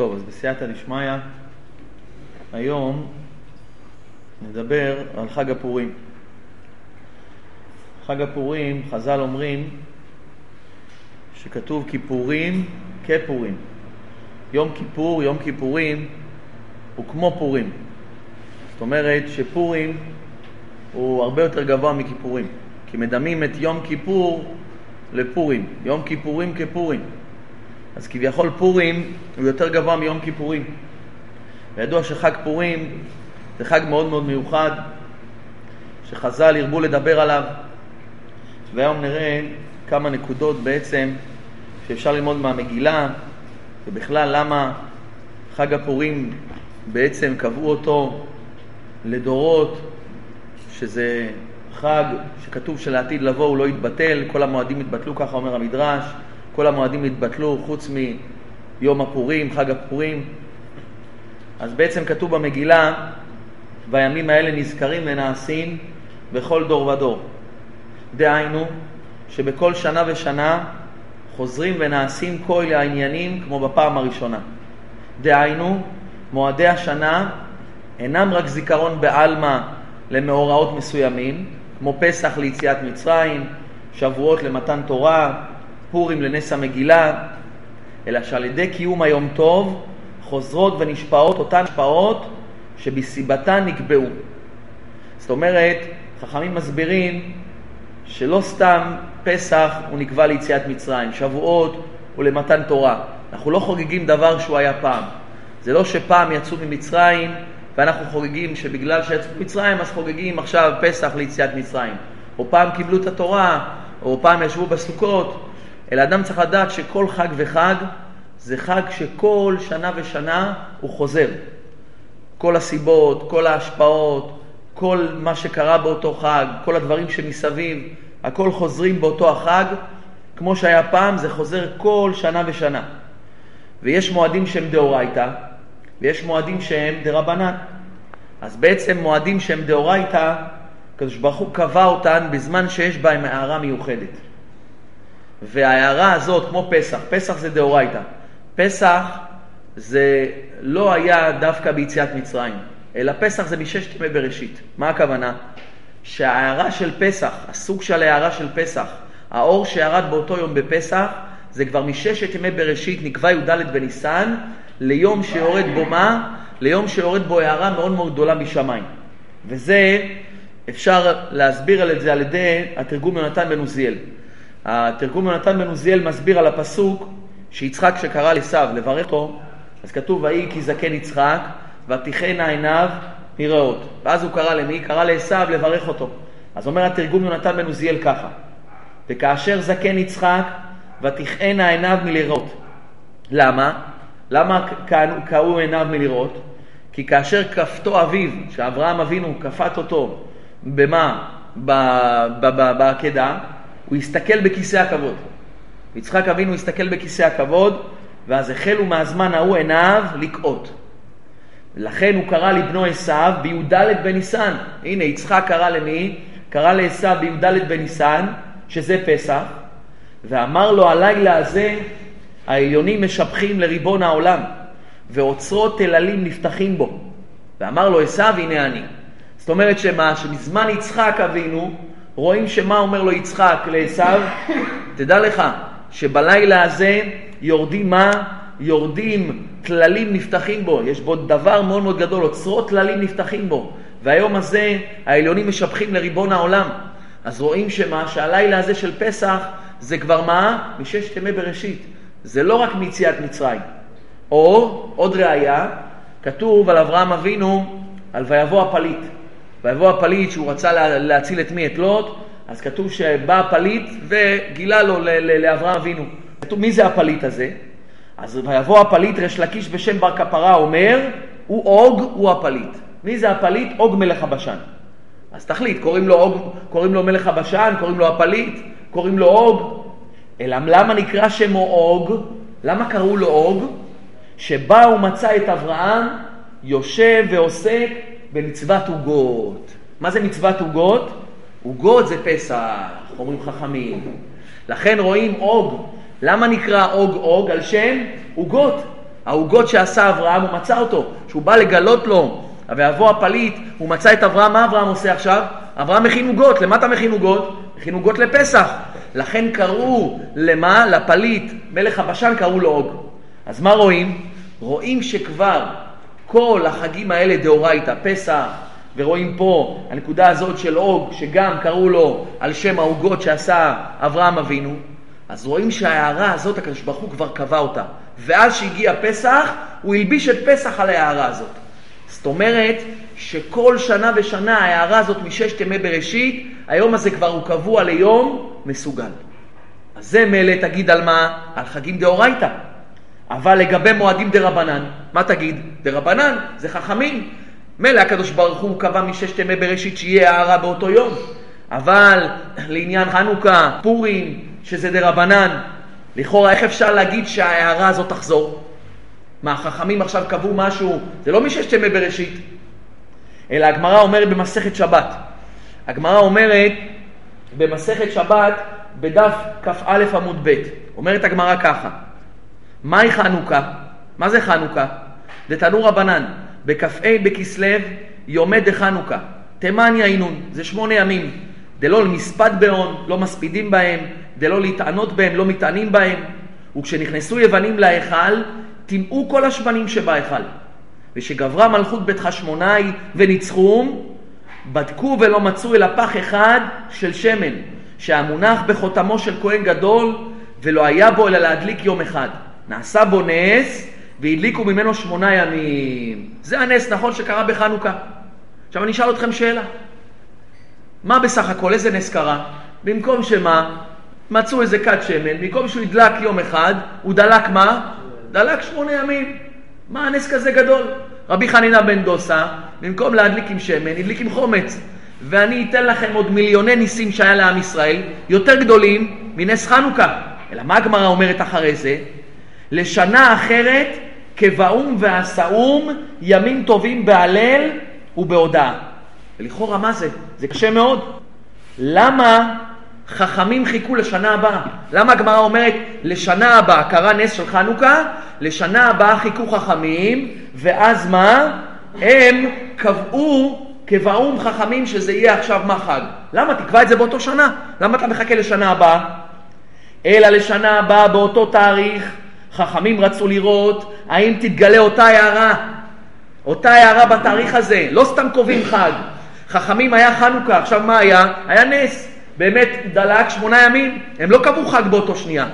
טוב, אז בסייעתא דשמיא, היום נדבר על חג הפורים. חג הפורים, חז"ל אומרים שכתוב כיפורים כפורים. יום כיפור, יום כיפורים, הוא כמו פורים. זאת אומרת שפורים הוא הרבה יותר גבוה מכיפורים. כי מדמים את יום כיפור לפורים. יום כיפורים כפורים. אז כביכול פורים הוא יותר גבוה מיום כיפורים. וידוע שחג פורים זה חג מאוד מאוד מיוחד, שחז"ל הרבו לדבר עליו, והיום נראה כמה נקודות בעצם שאפשר ללמוד מהמגילה, ובכלל למה חג הפורים בעצם קבעו אותו לדורות, שזה חג שכתוב שלעתיד לבוא הוא לא יתבטל, כל המועדים יתבטלו, ככה אומר המדרש, כל המועדים יתבטלו חוץ מיום הפורים, חג הפורים. אז בעצם כתוב במגילה, והימים האלה נזכרים ונעשים בכל דור ודור. דהיינו, שבכל שנה ושנה חוזרים ונעשים כל העניינים כמו בפעם הראשונה. דהיינו, מועדי השנה אינם רק זיכרון בעלמא למאורעות מסוימים, כמו פסח ליציאת מצרים, שבועות למתן תורה, פורים לנס המגילה, אלא שעל ידי קיום היום טוב חוזרות ונשפעות אותן השפעות שבסיבתן נקבעו. זאת אומרת, חכמים מסבירים שלא סתם פסח הוא נקבע ליציאת מצרים, שבועות הוא למתן תורה. אנחנו לא חוגגים דבר שהוא היה פעם. זה לא שפעם יצאו ממצרים ואנחנו חוגגים שבגלל שיצאו ממצרים אז חוגגים עכשיו פסח ליציאת מצרים. או פעם קיבלו את התורה, או פעם ישבו בסוכות, אלא אדם צריך לדעת שכל חג וחג זה חג שכל שנה ושנה הוא חוזר. כל הסיבות, כל ההשפעות, כל מה שקרה באותו חג, כל הדברים שמסביב, הכל חוזרים באותו החג, כמו שהיה פעם, זה חוזר כל שנה ושנה. ויש מועדים שהם דאורייתא, ויש מועדים שהם דרבנן. אז בעצם מועדים שהם דאורייתא, הקדוש ברוך הוא קבע אותן בזמן שיש בהם הערה מיוחדת. וההערה הזאת, כמו פסח, פסח זה דאורייתא. פסח זה לא היה דווקא ביציאת מצרים, אלא פסח זה מששת ימי בראשית. מה הכוונה? שההערה של פסח, הסוג של ההערה של פסח, האור שירד באותו יום בפסח, זה כבר מששת ימי בראשית, נקבע י"ד בניסן, ליום שיורד בו מה? ליום שיורד בו הערה מאוד מאוד גדולה משמיים. וזה, אפשר להסביר את זה על ידי התרגום יונתן בן עוזיאל. התרגום יונתן בן עוזיאל מסביר על הפסוק שיצחק שקרא לעשו לברך אותו, אז כתוב ויהי כי זקן יצחק ותכהנה עיניו מראות. ואז הוא קרא למי? קרא לעשו לברך אותו. אז אומר התרגום יונתן בן עוזיאל ככה: וכאשר זקן יצחק ותכהנה עיניו מלראות. למה? למה קראו עיניו מלראות? כי כאשר כפתו אביו, שאברהם אבינו כפת אותו, במה? בעקדה, הוא הסתכל בכיסא הכבוד. יצחק אבינו הסתכל בכיסא הכבוד, ואז החלו מהזמן ההוא עיניו לקאות. לכן הוא קרא לבנו עשיו בי"ד בניסן. הנה, יצחק קרא למי? קרא לעשיו בי"ד בניסן, שזה פסח, ואמר לו הלילה הזה העליונים משבחים לריבון העולם, ואוצרות תללים נפתחים בו. ואמר לו עשיו, הנה אני. זאת אומרת שמה? שמזמן יצחק אבינו, רואים שמה אומר לו יצחק לעשיו? תדע לך שבלילה הזה יורדים מה? יורדים, טללים נפתחים בו, יש בו דבר מאוד מאוד גדול, אוצרות טללים נפתחים בו. והיום הזה העליונים משבחים לריבון העולם. אז רואים שמה? שהלילה הזה של פסח זה כבר מה? מששת ימי בראשית. זה לא רק מיציאת מצרים. או, עוד ראייה, כתוב על אברהם אבינו, על ויבוא הפליט. ויבוא הפליט שהוא רצה לה, להציל את מי? את לוט, אז כתוב שבא הפליט וגילה לו לאברהם אבינו. מי זה הפליט הזה? אז ויבוא הפליט, ריש לקיש בשם בר קפרא אומר, הוא עוג, הוא הפליט. מי זה הפליט? עוג מלך הבשן. אז תחליט, קוראים לו, עוג, קוראים לו מלך הבשן, קוראים לו הפליט, קוראים לו עוג. אלא למה נקרא שמו עוג? למה קראו לו עוג? שבא הוא מצא את אברהם יושב ועוסק במצוות עוגות. מה זה מצוות עוגות? עוגות זה פסח, אומרים חכמים. לכן רואים אוג. למה נקרא אוג אוג? על שם עוגות. העוגות שעשה אברהם, הוא מצא אותו. כשהוא בא לגלות לו, ויבוא הפליט, הוא מצא את אברהם, מה אברהם עושה עכשיו? אברהם מכין עוגות, למה אתה מכין עוגות? מכין עוגות לפסח. לכן קראו למה? לפליט, מלך הבשן קראו לו עוג. אז מה רואים? רואים שכבר כל החגים האלה דאורייתא, פסח, ורואים פה הנקודה הזאת של עוג, שגם קראו לו על שם העוגות שעשה אברהם אבינו, אז רואים שההערה הזאת, הקדוש ברוך הוא כבר קבע אותה. ואז שהגיע פסח, הוא הלביש את פסח על ההערה הזאת. זאת אומרת שכל שנה ושנה ההערה הזאת מששת ימי בראשית, היום הזה כבר הוא קבוע ליום מסוגל. אז זה מילא תגיד על מה? על חגים דאורייתא. אבל לגבי מועדים דרבנן, מה תגיד? דרבנן, זה חכמים. מילא הקדוש ברוך הוא קבע מששת ימי בראשית שיהיה הערה באותו יום. אבל לעניין חנוכה, פורים, שזה דרבנן, לכאורה איך אפשר להגיד שההערה הזאת תחזור? מה, החכמים עכשיו קבעו משהו, זה לא מששת ימי בראשית, אלא הגמרא אומרת במסכת שבת. הגמרא אומרת במסכת שבת בדף כ"א עמוד ב', אומרת הגמרא ככה, מהי חנוכה? מה זה חנוכה? דתנו רבנן, בכ"ה בכסלו יומי דחנוכה, תימן יעינון, זה שמונה ימים, דלא למספד בהון, לא מספידים בהם, דלא להתענות בהם, לא מתענים בהם. וכשנכנסו יוונים להיכל, טימאו כל השמנים שבהיכל. ושגברה מלכות בית חשמונאי וניצחום, בדקו ולא מצאו אלא פח אחד של שמן, שהמונח בחותמו של כהן גדול, ולא היה בו אלא להדליק יום אחד. נעשה בו נס, והדליקו ממנו שמונה ימים. זה הנס, נכון, שקרה בחנוכה. עכשיו אני אשאל אתכם שאלה. מה בסך הכל, איזה נס קרה? במקום שמה? מצאו איזה כת שמן, במקום שהוא ידלק יום אחד, הוא דלק מה? דלק שמונה ימים. מה הנס כזה גדול? רבי חנינה בן דוסה, במקום להדליק עם שמן, הדליק עם חומץ. ואני אתן לכם עוד מיליוני ניסים שהיה לעם ישראל, יותר גדולים מנס חנוכה. אלא מה הגמרא אומרת אחרי זה? לשנה אחרת כבאום ועשאום, ימים טובים בהלל ובהודאה. ולכאורה מה זה? זה קשה מאוד. למה חכמים חיכו לשנה הבאה? למה הגמרא אומרת לשנה הבאה קרה נס של חנוכה, לשנה הבאה חיכו חכמים, ואז מה? הם קבעו כבאום חכמים שזה יהיה עכשיו מה חג. למה? תקבע את זה באותו שנה. למה אתה מחכה לשנה הבאה? אלא לשנה הבאה באותו תאריך, חכמים רצו לראות האם תתגלה אותה הערה, אותה הערה בתאריך הזה, לא סתם קובעים חג. חכמים היה חנוכה, עכשיו מה היה? היה נס. באמת דלק שמונה ימים, הם לא קבעו חג באותו שנייה.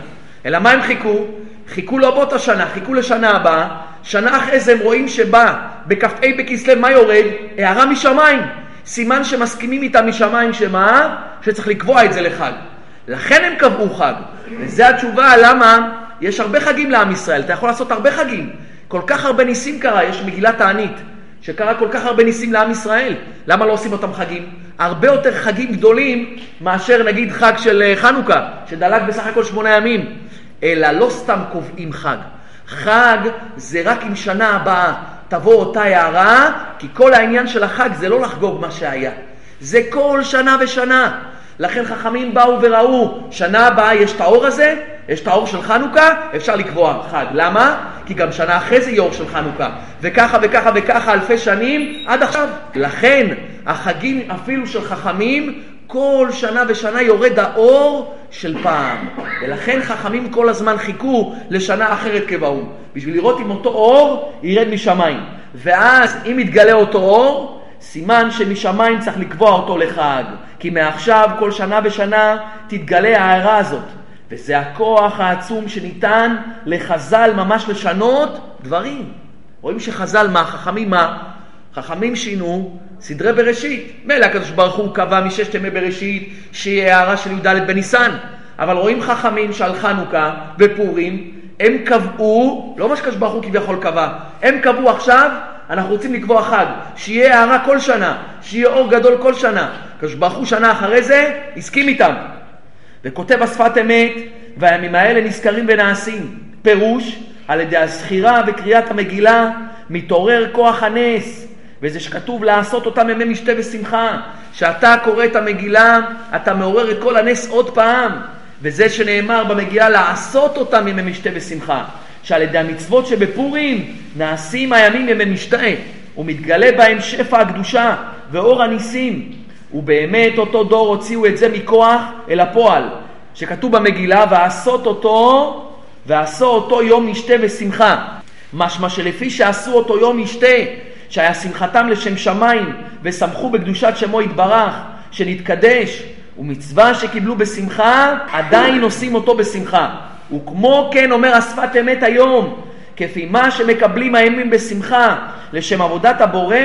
אלא מה הם חיכו? חיכו לא באותה שנה, חיכו לשנה הבאה. שנה אחרי זה הם רואים שבא בכ"ה בכסלו, מה יורד? הערה משמיים. סימן שמסכימים איתם משמיים שמה? שצריך לקבוע את זה לחג. לכן הם קבעו חג. וזו התשובה למה יש הרבה חגים לעם ישראל. אתה יכול לעשות הרבה חגים. כל כך הרבה ניסים קרה, יש מגילת תענית. שקרה כל כך הרבה ניסים לעם ישראל. למה לא עושים אותם חגים? הרבה יותר חגים גדולים מאשר נגיד חג של אה, חנוכה, שדלק בסך הכל שמונה ימים. אלא לא סתם קובעים חג. חג זה רק אם שנה הבאה תבוא אותה הערה, כי כל העניין של החג זה לא לחגוג מה שהיה. זה כל שנה ושנה. לכן חכמים באו וראו, שנה הבאה יש את האור הזה, יש את האור של חנוכה, אפשר לקבוע חג. למה? כי גם שנה אחרי זה יהיה אור של חנוכה. וככה וככה וככה אלפי שנים עד עכשיו. לכן החגים אפילו של חכמים, כל שנה ושנה יורד האור של פעם. ולכן חכמים כל הזמן חיכו לשנה אחרת כבאום. בשביל לראות אם אותו אור ירד משמיים. ואז אם יתגלה אותו אור, סימן שמשמיים צריך לקבוע אותו לחג. כי מעכשיו כל שנה ושנה תתגלה ההערה הזאת. וזה הכוח העצום שניתן לחז"ל ממש לשנות דברים. רואים שחז"ל מה? חכמים מה? חכמים שינו סדרי בראשית. מילא הקדוש ברוך הוא קבע מששת ימי בראשית שיהיה הערה של י"ד בניסן. אבל רואים חכמים שעל חנוכה ופורים, הם קבעו, לא מה שקדוש ברוך הוא כביכול קבע, הם קבעו עכשיו, אנחנו רוצים לקבוע חג, שיהיה הערה כל שנה, שיהיה אור גדול כל שנה. הוא שנה אחרי זה הסכים איתם. וכותב השפת אמת, והימים האלה נזכרים ונעשים. פירוש, על ידי הזכירה וקריאת המגילה, מתעורר כוח הנס. וזה שכתוב לעשות אותם ימי משתה ושמחה. כשאתה קורא את המגילה, אתה מעורר את כל הנס עוד פעם. וזה שנאמר במגילה לעשות אותם ימי משתה ושמחה. שעל ידי המצוות שבפורים נעשים הימים ימי משתאה, ומתגלה בהם שפע הקדושה ואור הניסים. ובאמת אותו דור הוציאו את זה מכוח אל הפועל, שכתוב במגילה, ועשות אותו, ועשו אותו יום משתה ושמחה. משמע שלפי שעשו אותו יום משתה, שהיה שמחתם לשם שמיים, ושמחו בקדושת שמו יתברך, שנתקדש, ומצווה שקיבלו בשמחה, עדיין עושים אותו בשמחה. וכמו כן אומר השפת אמת היום, כפי מה שמקבלים הימים בשמחה לשם עבודת הבורא,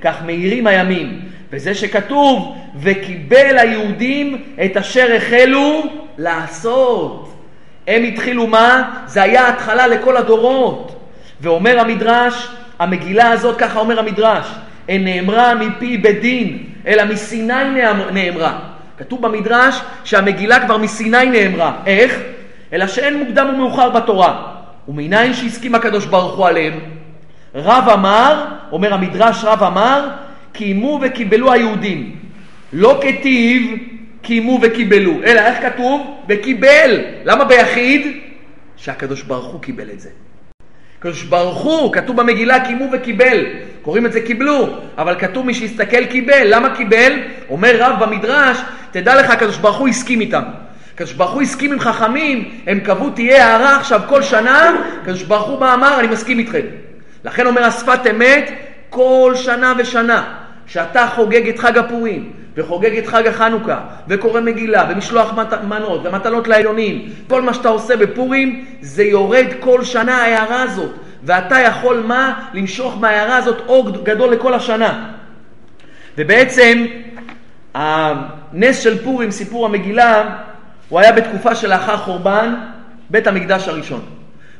כך מאירים הימים. וזה שכתוב, וקיבל היהודים את אשר החלו לעשות. הם התחילו מה? זה היה התחלה לכל הדורות. ואומר המדרש, המגילה הזאת, ככה אומר המדרש, אין נאמרה מפי בדין, אלא מסיני נאמרה. כתוב במדרש שהמגילה כבר מסיני נאמרה. איך? אלא שאין מוקדם ומאוחר בתורה. ומניין שהסכים הקדוש ברוך הוא עליהם? רב אמר, אומר המדרש רב אמר, קיימו וקיבלו היהודים. לא כתיב קיימו וקיבלו, אלא איך כתוב? וקיבל. למה ביחיד? שהקדוש ברוך הוא קיבל את זה. הקדוש ברוך הוא, כתוב במגילה קיימו וקיבל. קוראים את זה קיבלו, אבל כתוב מי שהסתכל קיבל. למה קיבל? אומר רב במדרש, תדע לך, הקדוש ברוך הוא הסכים איתם. הקדוש ברוך הוא הסכים עם חכמים, הם קבעו תהיה הערה עכשיו כל שנה, הקדוש ברוך הוא בא אמר, אני מסכים איתכם. לכן אומר השפת אמת, כל שנה ושנה, שאתה חוגג את חג הפורים, וחוגג את חג החנוכה, וקורא מגילה, ומשלוח מנות, ומתנות לעליונים, כל מה שאתה עושה בפורים, זה יורד כל שנה ההערה הזאת. ואתה יכול מה? למשוך מההערה הזאת אור גדול לכל השנה. ובעצם הנס של פורים, סיפור המגילה, הוא היה בתקופה שלאחר חורבן בית המקדש הראשון.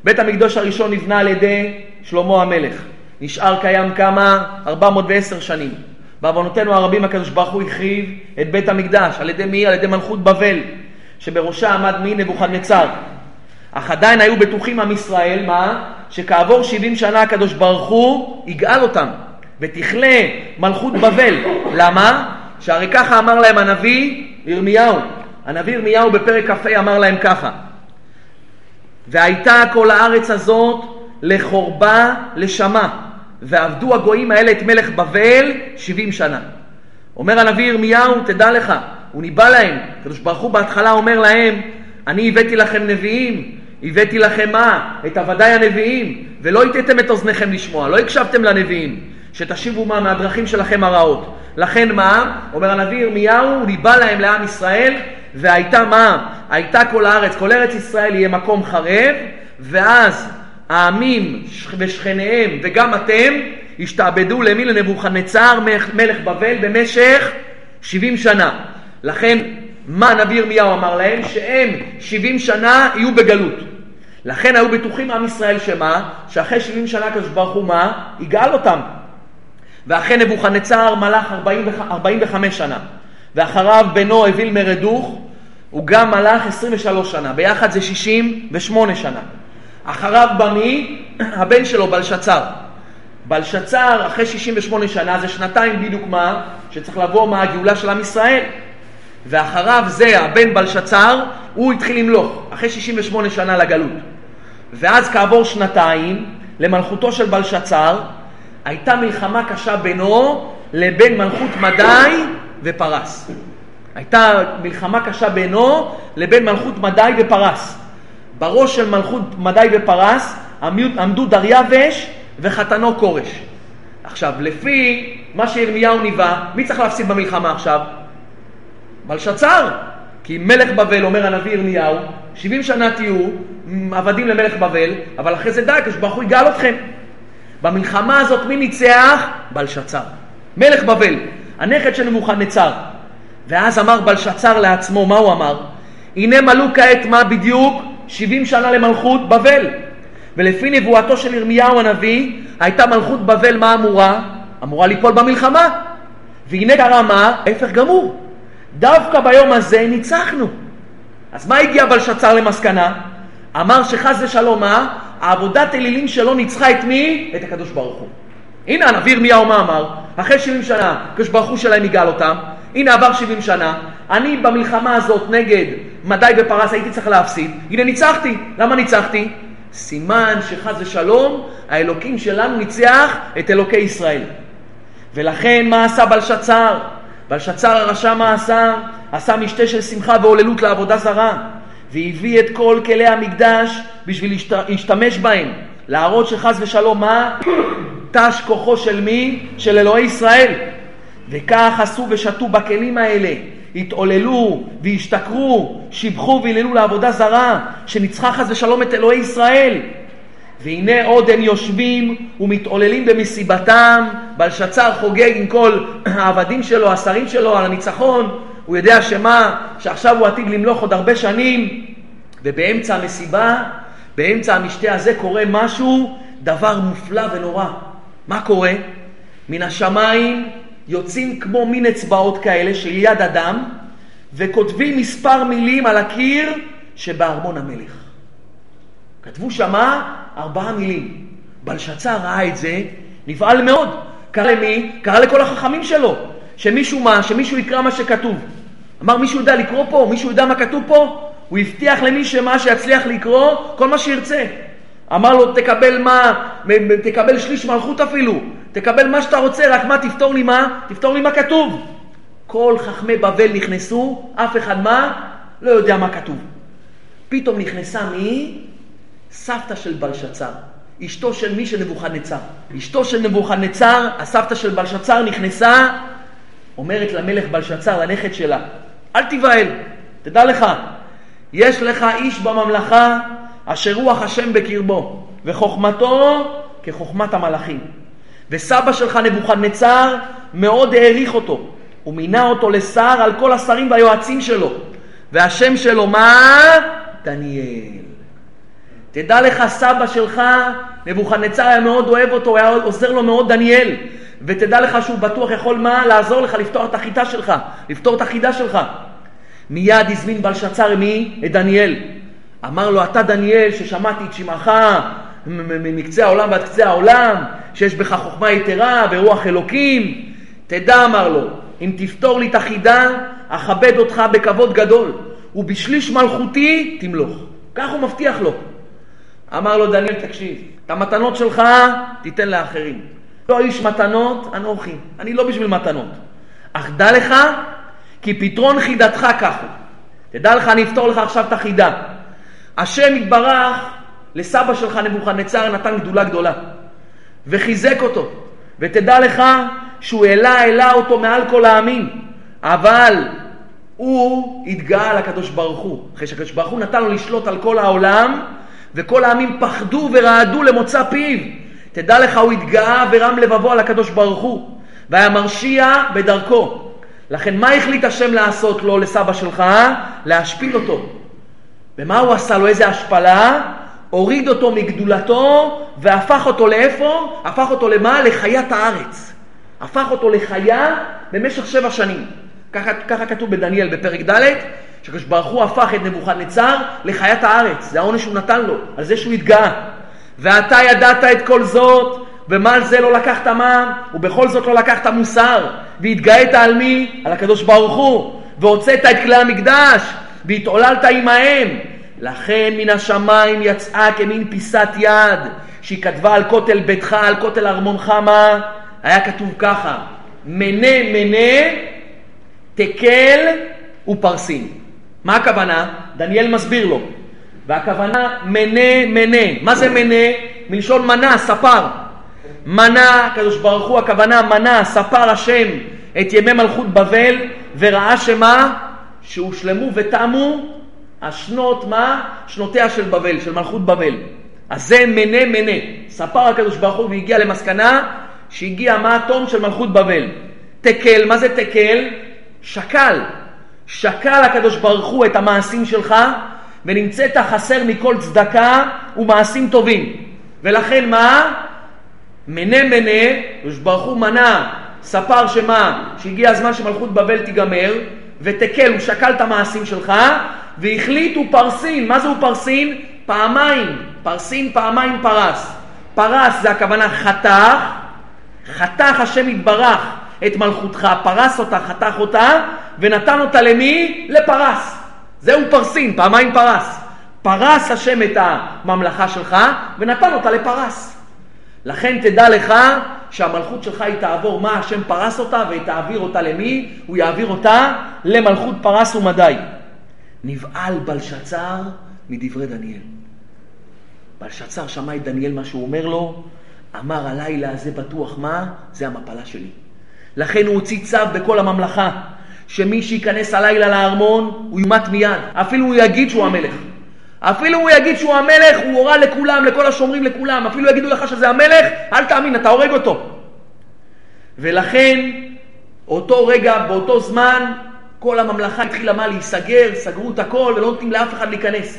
בית המקדש הראשון נבנה על ידי שלמה המלך. נשאר קיים כמה? 410 שנים. בעוונותינו הרבים הקדוש ברוך הוא החריב את בית המקדש. על ידי מי? על ידי מלכות בבל, שבראשה עמד מי? נבוכדנצר. אך עדיין היו בטוחים עם ישראל, מה? שכעבור 70 שנה הקדוש ברוך הוא יגאל אותם ותכלה מלכות בבל. למה? שהרי ככה אמר להם הנביא ירמיהו. הנביא ירמיהו בפרק כ"ה אמר להם ככה: והייתה כל הארץ הזאת לחורבה לשמה, ועבדו הגויים האלה את מלך בבל שבעים שנה. אומר הנביא ירמיהו, תדע לך, הוא ניבא להם, הקדוש ברוך הוא בהתחלה אומר להם, אני הבאתי לכם נביאים, הבאתי לכם מה? את עבדי הנביאים, ולא הטעתם את אוזניכם לשמוע, לא הקשבתם לנביאים, שתשיבו מה מהדרכים שלכם הרעות. לכן מה? אומר הנביא ירמיהו, הוא ניבא להם לעם ישראל, והייתה מה? הייתה כל הארץ, כל ארץ ישראל יהיה מקום חרב, ואז העמים ושכניהם וגם אתם השתעבדו למי? לנבוכדנצר מלך בבל במשך 70 שנה. לכן מה הנביא ירמיהו אמר להם? שהם 70 שנה יהיו בגלות. לכן היו בטוחים עם ישראל שמה? שאחרי 70 שנה הקדוש ברוך הוא מה? יגאל אותם. ואחרי נבוכדנצר מלך 40, 45 שנה. ואחריו בנו אוויל מרדוך, הוא גם מלך 23 שנה. ביחד זה 68 שנה. אחריו בא מי? הבן שלו, בלשצר. בלשצר, אחרי 68 שנה, זה שנתיים בדיוק מה? שצריך לבוא מה הגאולה של עם ישראל. ואחריו זה הבן בלשצר, הוא התחיל למלוך, אחרי 68 שנה לגלות. ואז כעבור שנתיים, למלכותו של בלשצר, הייתה מלחמה קשה בינו לבין מלכות מדי ופרס. הייתה מלחמה קשה בינו לבין מלכות מדי ופרס. בראש של מלכות מדי ופרס עמדו דריווש וחתנו כורש. עכשיו, לפי מה שירמיהו ניבא, מי צריך להפסיד במלחמה עכשיו? בלשצר. כי מלך בבל, אומר הנביא ירמיהו, 70 שנה תהיו עבדים למלך בבל, אבל אחרי זה די, כשברוך הוא יגאל אתכם. במלחמה הזאת מי ניצח? בלשצר. מלך בבל, הנכד של נבוכדנצר. ואז אמר בלשצר לעצמו, מה הוא אמר? הנה מלאו כעת מה בדיוק? 70 שנה למלכות בבל. ולפי נבואתו של ירמיהו הנביא, הייתה מלכות בבל מה אמורה? אמורה ליפול במלחמה. והנה קרה מה? הפך גמור. דווקא ביום הזה ניצחנו. אז מה הגיע בלשצר למסקנה? אמר שחס ושלום מה? העבודת אלילים שלו ניצחה את מי? את הקדוש ברוך הוא. הנה הנביא ירמיהו מה אמר? אחרי 70 שנה, הקדוש ברוך הוא שלהם יגאל אותם. הנה עבר 70 שנה, אני במלחמה הזאת נגד מדי ופרס הייתי צריך להפסיד, הנה ניצחתי. למה ניצחתי? סימן שחס ושלום האלוקים שלנו ניצח את אלוקי ישראל. ולכן מה עשה בלשצר? בלשצר הרשע מה עשה? עשה משתה של שמחה והוללות לעבודה זרה, והביא את כל כלי המקדש בשביל להשתמש בהם, להראות שחס ושלום מה? תש כוחו של מי? של אלוהי ישראל. וכך עשו ושתו בכלים האלה, התעוללו והשתכרו, שיבחו והיללו לעבודה זרה, שניצחה חס ושלום את אלוהי ישראל. והנה עוד הם יושבים ומתעוללים במסיבתם, בלשצר חוגג עם כל העבדים שלו, השרים שלו, על הניצחון, הוא יודע שמה, שעכשיו הוא עתיד למלוך עוד הרבה שנים, ובאמצע המסיבה, באמצע המשתה הזה קורה משהו, דבר מופלא ונורא. מה קורה? מן השמיים יוצאים כמו מין אצבעות כאלה של יד אדם, וכותבים מספר מילים על הקיר שבארמון המלך. כתבו שמה ארבעה מילים. בלשצר ראה את זה, נבהל מאוד. קרא למי? קרא לכל החכמים שלו. שמישהו מה? שמישהו יקרא מה שכתוב. אמר, מישהו יודע לקרוא פה? מישהו יודע מה כתוב פה? הוא הבטיח למי שמה שיצליח לקרוא, כל מה שירצה. אמר לו, תקבל מה? תקבל שליש מלכות אפילו. תקבל מה שאתה רוצה, רק מה? תפתור לי מה? תפתור לי מה כתוב. כל חכמי בבל נכנסו, אף אחד מה? לא יודע מה כתוב. פתאום נכנסה מי? סבתא של בלשצר. אשתו של מי? של נבוכדנצר. אשתו של נבוכדנצר, הסבתא של בלשצר נכנסה, אומרת למלך בלשצר, לנכד שלה, אל תיבהל, תדע לך, יש לך איש בממלכה אשר רוח השם בקרבו, וחוכמתו כחוכמת המלאכים. וסבא שלך נבוכדנצר מאוד העריך אותו, ומינה אותו לשר על כל השרים והיועצים שלו. והשם שלו מה? דניאל. תדע לך, סבא שלך, נבוכדנצר היה מאוד אוהב אותו, היה עוזר לו מאוד דניאל. ותדע לך שהוא בטוח יכול מה? לעזור לך לפתור את החיטה שלך, לפתור את החידה שלך. מיד הזמין בלשצר מי? את דניאל. אמר לו, אתה דניאל, ששמעתי את שמעך מקצה העולם ועד קצה העולם, שיש בך חוכמה יתרה ורוח אלוקים. תדע, אמר לו, אם תפתור לי את החידה, אכבד אותך בכבוד גדול, ובשליש מלכותי תמלוך. כך הוא מבטיח לו. אמר לו דניאל, תקשיב, את המתנות שלך תיתן לאחרים. לא איש מתנות, אנוכי. אני לא בשביל מתנות. אך דע לך, כי פתרון חידתך הוא. תדע לך, אני אפתור לך עכשיו את החידה. השם יתברך לסבא שלך נבוכדנצר נתן גדולה גדולה, וחיזק אותו. ותדע לך שהוא העלה, העלה אותו מעל כל העמים. אבל הוא התגאה על הקדוש ברוך הוא. אחרי שהקדוש ברוך הוא נתן לו לשלוט על כל העולם, וכל העמים פחדו ורעדו למוצא פיו. תדע לך, הוא התגאה ורם לבבו על הקדוש ברוך הוא, והיה מרשיע בדרכו. לכן מה החליט השם לעשות לו, לסבא שלך? להשפיל אותו. ומה הוא עשה לו? איזה השפלה? הוריד אותו מגדולתו והפך אותו לאיפה? הפך אותו למה? לחיית הארץ. הפך אותו לחיה במשך שבע שנים. ככה, ככה כתוב בדניאל בפרק ד', שקדוש ברוך הוא הפך את נבוכדנצר לחיית הארץ. זה העונש שהוא נתן לו, על זה שהוא התגאה. ואתה ידעת את כל זאת, ומה על זה לא לקחת מע"מ, ובכל זאת לא לקחת מוסר, והתגאית על מי? על הקדוש ברוך הוא, והוצאת את כלי המקדש, והתעוללת עמהם. לכן מן השמיים יצאה כמין פיסת יד, שהיא כתבה על כותל ביתך, על כותל ארמונך, מה? היה כתוב ככה, מנה מנה, תקל ופרסים. מה הכוונה? דניאל מסביר לו. והכוונה מנה מנה. מה זה מנה? מלשון מנה, ספר. מנה, הקדוש ברוך הוא, הכוונה מנה, ספר השם את ימי מלכות בבל, וראה שמה? שהושלמו ותמו השנות, מה? שנותיה של בבל, של מלכות בבל. אז זה מנה מנה. ספר הקדוש ברוך הוא והגיע למסקנה שהגיע מה התום של מלכות בבל. תקל, מה זה תקל? שקל. שקל הקדוש ברוך הוא את המעשים שלך ונמצאת חסר מכל צדקה ומעשים טובים. ולכן מה? מנה מנה, הקדוש ברוך הוא מנה, ספר שמה? שהגיע הזמן שמלכות בבל תיגמר, ותקל, הוא שקל את המעשים שלך, והחליט הוא פרסין. מה זה הוא פרסין? פעמיים. פרסין פעמיים פרס. פרס זה הכוונה חתך, חתך השם יתברך את מלכותך, פרס אותה, חתך אותה, ונתן אותה למי? לפרס. זהו פרסין, פעמיים פרס. פרס השם את הממלכה שלך ונתן אותה לפרס. לכן תדע לך שהמלכות שלך היא תעבור מה השם פרס אותה ותעביר אותה למי? הוא יעביר אותה למלכות פרס ומדי. נבהל בלשצר מדברי דניאל. בלשצר שמע את דניאל מה שהוא אומר לו, אמר הלילה הזה בטוח מה? זה המפלה שלי. לכן הוא הוציא צו בכל הממלכה, שמי שייכנס הלילה לארמון, הוא יומת מיד. אפילו הוא יגיד שהוא המלך. אפילו הוא יגיד שהוא המלך, הוא הורה לכולם, לכל השומרים, לכולם. אפילו יגידו לך שזה המלך, אל תאמין, אתה הורג אותו. ולכן, אותו רגע, באותו זמן, כל הממלכה התחילה מה? להיסגר, סגרו את הכל ולא נותנים לאף אחד להיכנס.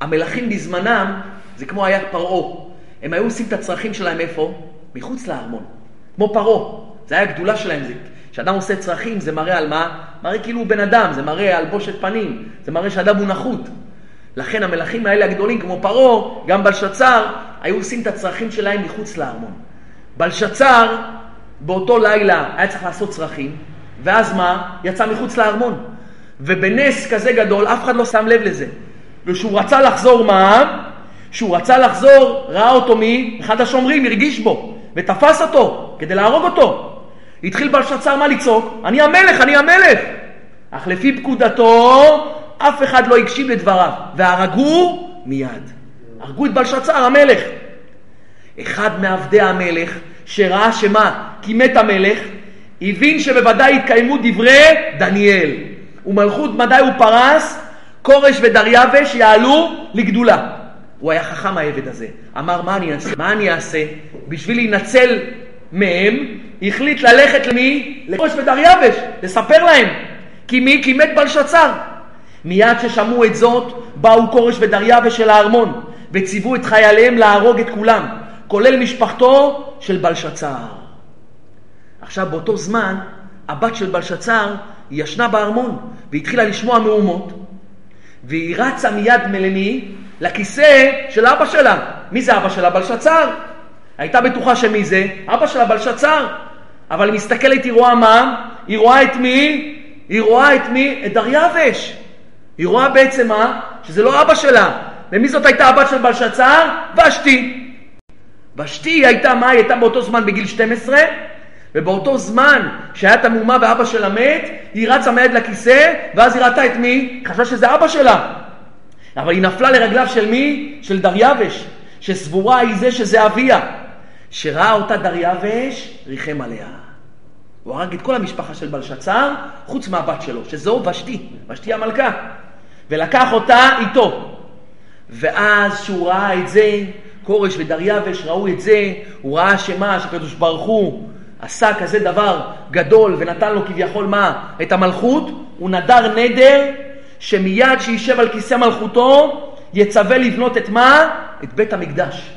המלכים בזמנם, זה כמו היה פרעה. הם היו עושים את הצרכים שלהם איפה? מחוץ לארמון. כמו פרעה. זה היה הגדולה שלהם. כשאדם עושה צרכים זה מראה על מה? מראה כאילו הוא בן אדם, זה מראה על בושת פנים, זה מראה שאדם הוא נחות. לכן המלכים האלה הגדולים, כמו פרעה, גם בלשצר, היו עושים את הצרכים שלהם מחוץ לארמון. בלשצר, באותו לילה היה צריך לעשות צרכים, ואז מה? יצא מחוץ לארמון. ובנס כזה גדול, אף אחד לא שם לב לזה. וכשהוא רצה לחזור מה? כשהוא רצה לחזור, ראה אותו מי? אחד השומרים, הרגיש בו, ותפס אותו, כדי להרוג אותו. התחיל בלשצר מה לצעוק? אני המלך, אני המלך! אך לפי פקודתו, אף אחד לא הקשיב לדבריו, והרגו מיד. הרגו את בלשצר המלך. אחד מעבדי המלך, שראה שמה? כי מת המלך, הבין שבוודאי יתקיימו דברי דניאל. ומלכות מדי הוא פרס, כורש ודריווש יעלו לגדולה. הוא היה חכם העבד הזה. אמר, מה אני אעשה? מה אני אעשה? בשביל להינצל מהם, החליט ללכת למי? לכורש ודריווש, לספר להם. כי מי? כי מת בלשצר. מיד ששמעו את זאת, באו כורש ודריווש אל הארמון, וציוו את חייליהם להרוג את כולם, כולל משפחתו של בלשצר. עכשיו, באותו זמן, הבת של בלשצר, ישנה בארמון, והתחילה לשמוע מהומות, והיא רצה מיד מלמי? לכיסא של אבא שלה. מי זה אבא שלה? בלשצר. הייתה בטוחה שמי זה? אבא שלה, בלשצר. אבל היא מסתכלת, היא רואה מה? היא רואה את מי? היא רואה את מי? את דריווש. היא רואה בעצם מה? שזה לא אבא שלה. ומי זאת הייתה הבת של בלשצר? ושתי. ושתי הייתה מה? היא הייתה באותו זמן בגיל 12, ובאותו זמן שהיה את המהומה ואבא שלה מת, היא רצה מיד לכיסא, ואז היא ראתה את מי? חשבה שזה אבא שלה. אבל היא נפלה לרגליו של מי? של דריווש, שסבורה היא זה שזה אביה. שראה אותה דריווש, ריחם עליה. הוא הרג את כל המשפחה של בלשצר, חוץ מהבת שלו, שזו ושתי, ושתי המלכה. ולקח אותה איתו. ואז שהוא ראה את זה, כורש ודריווש ראו את זה, הוא ראה שמה, שקדוש ברוך הוא עשה כזה דבר גדול ונתן לו כביכול מה? את המלכות, הוא נדר נדר שמיד שישב על כיסא מלכותו יצווה לבנות את מה? את בית המקדש.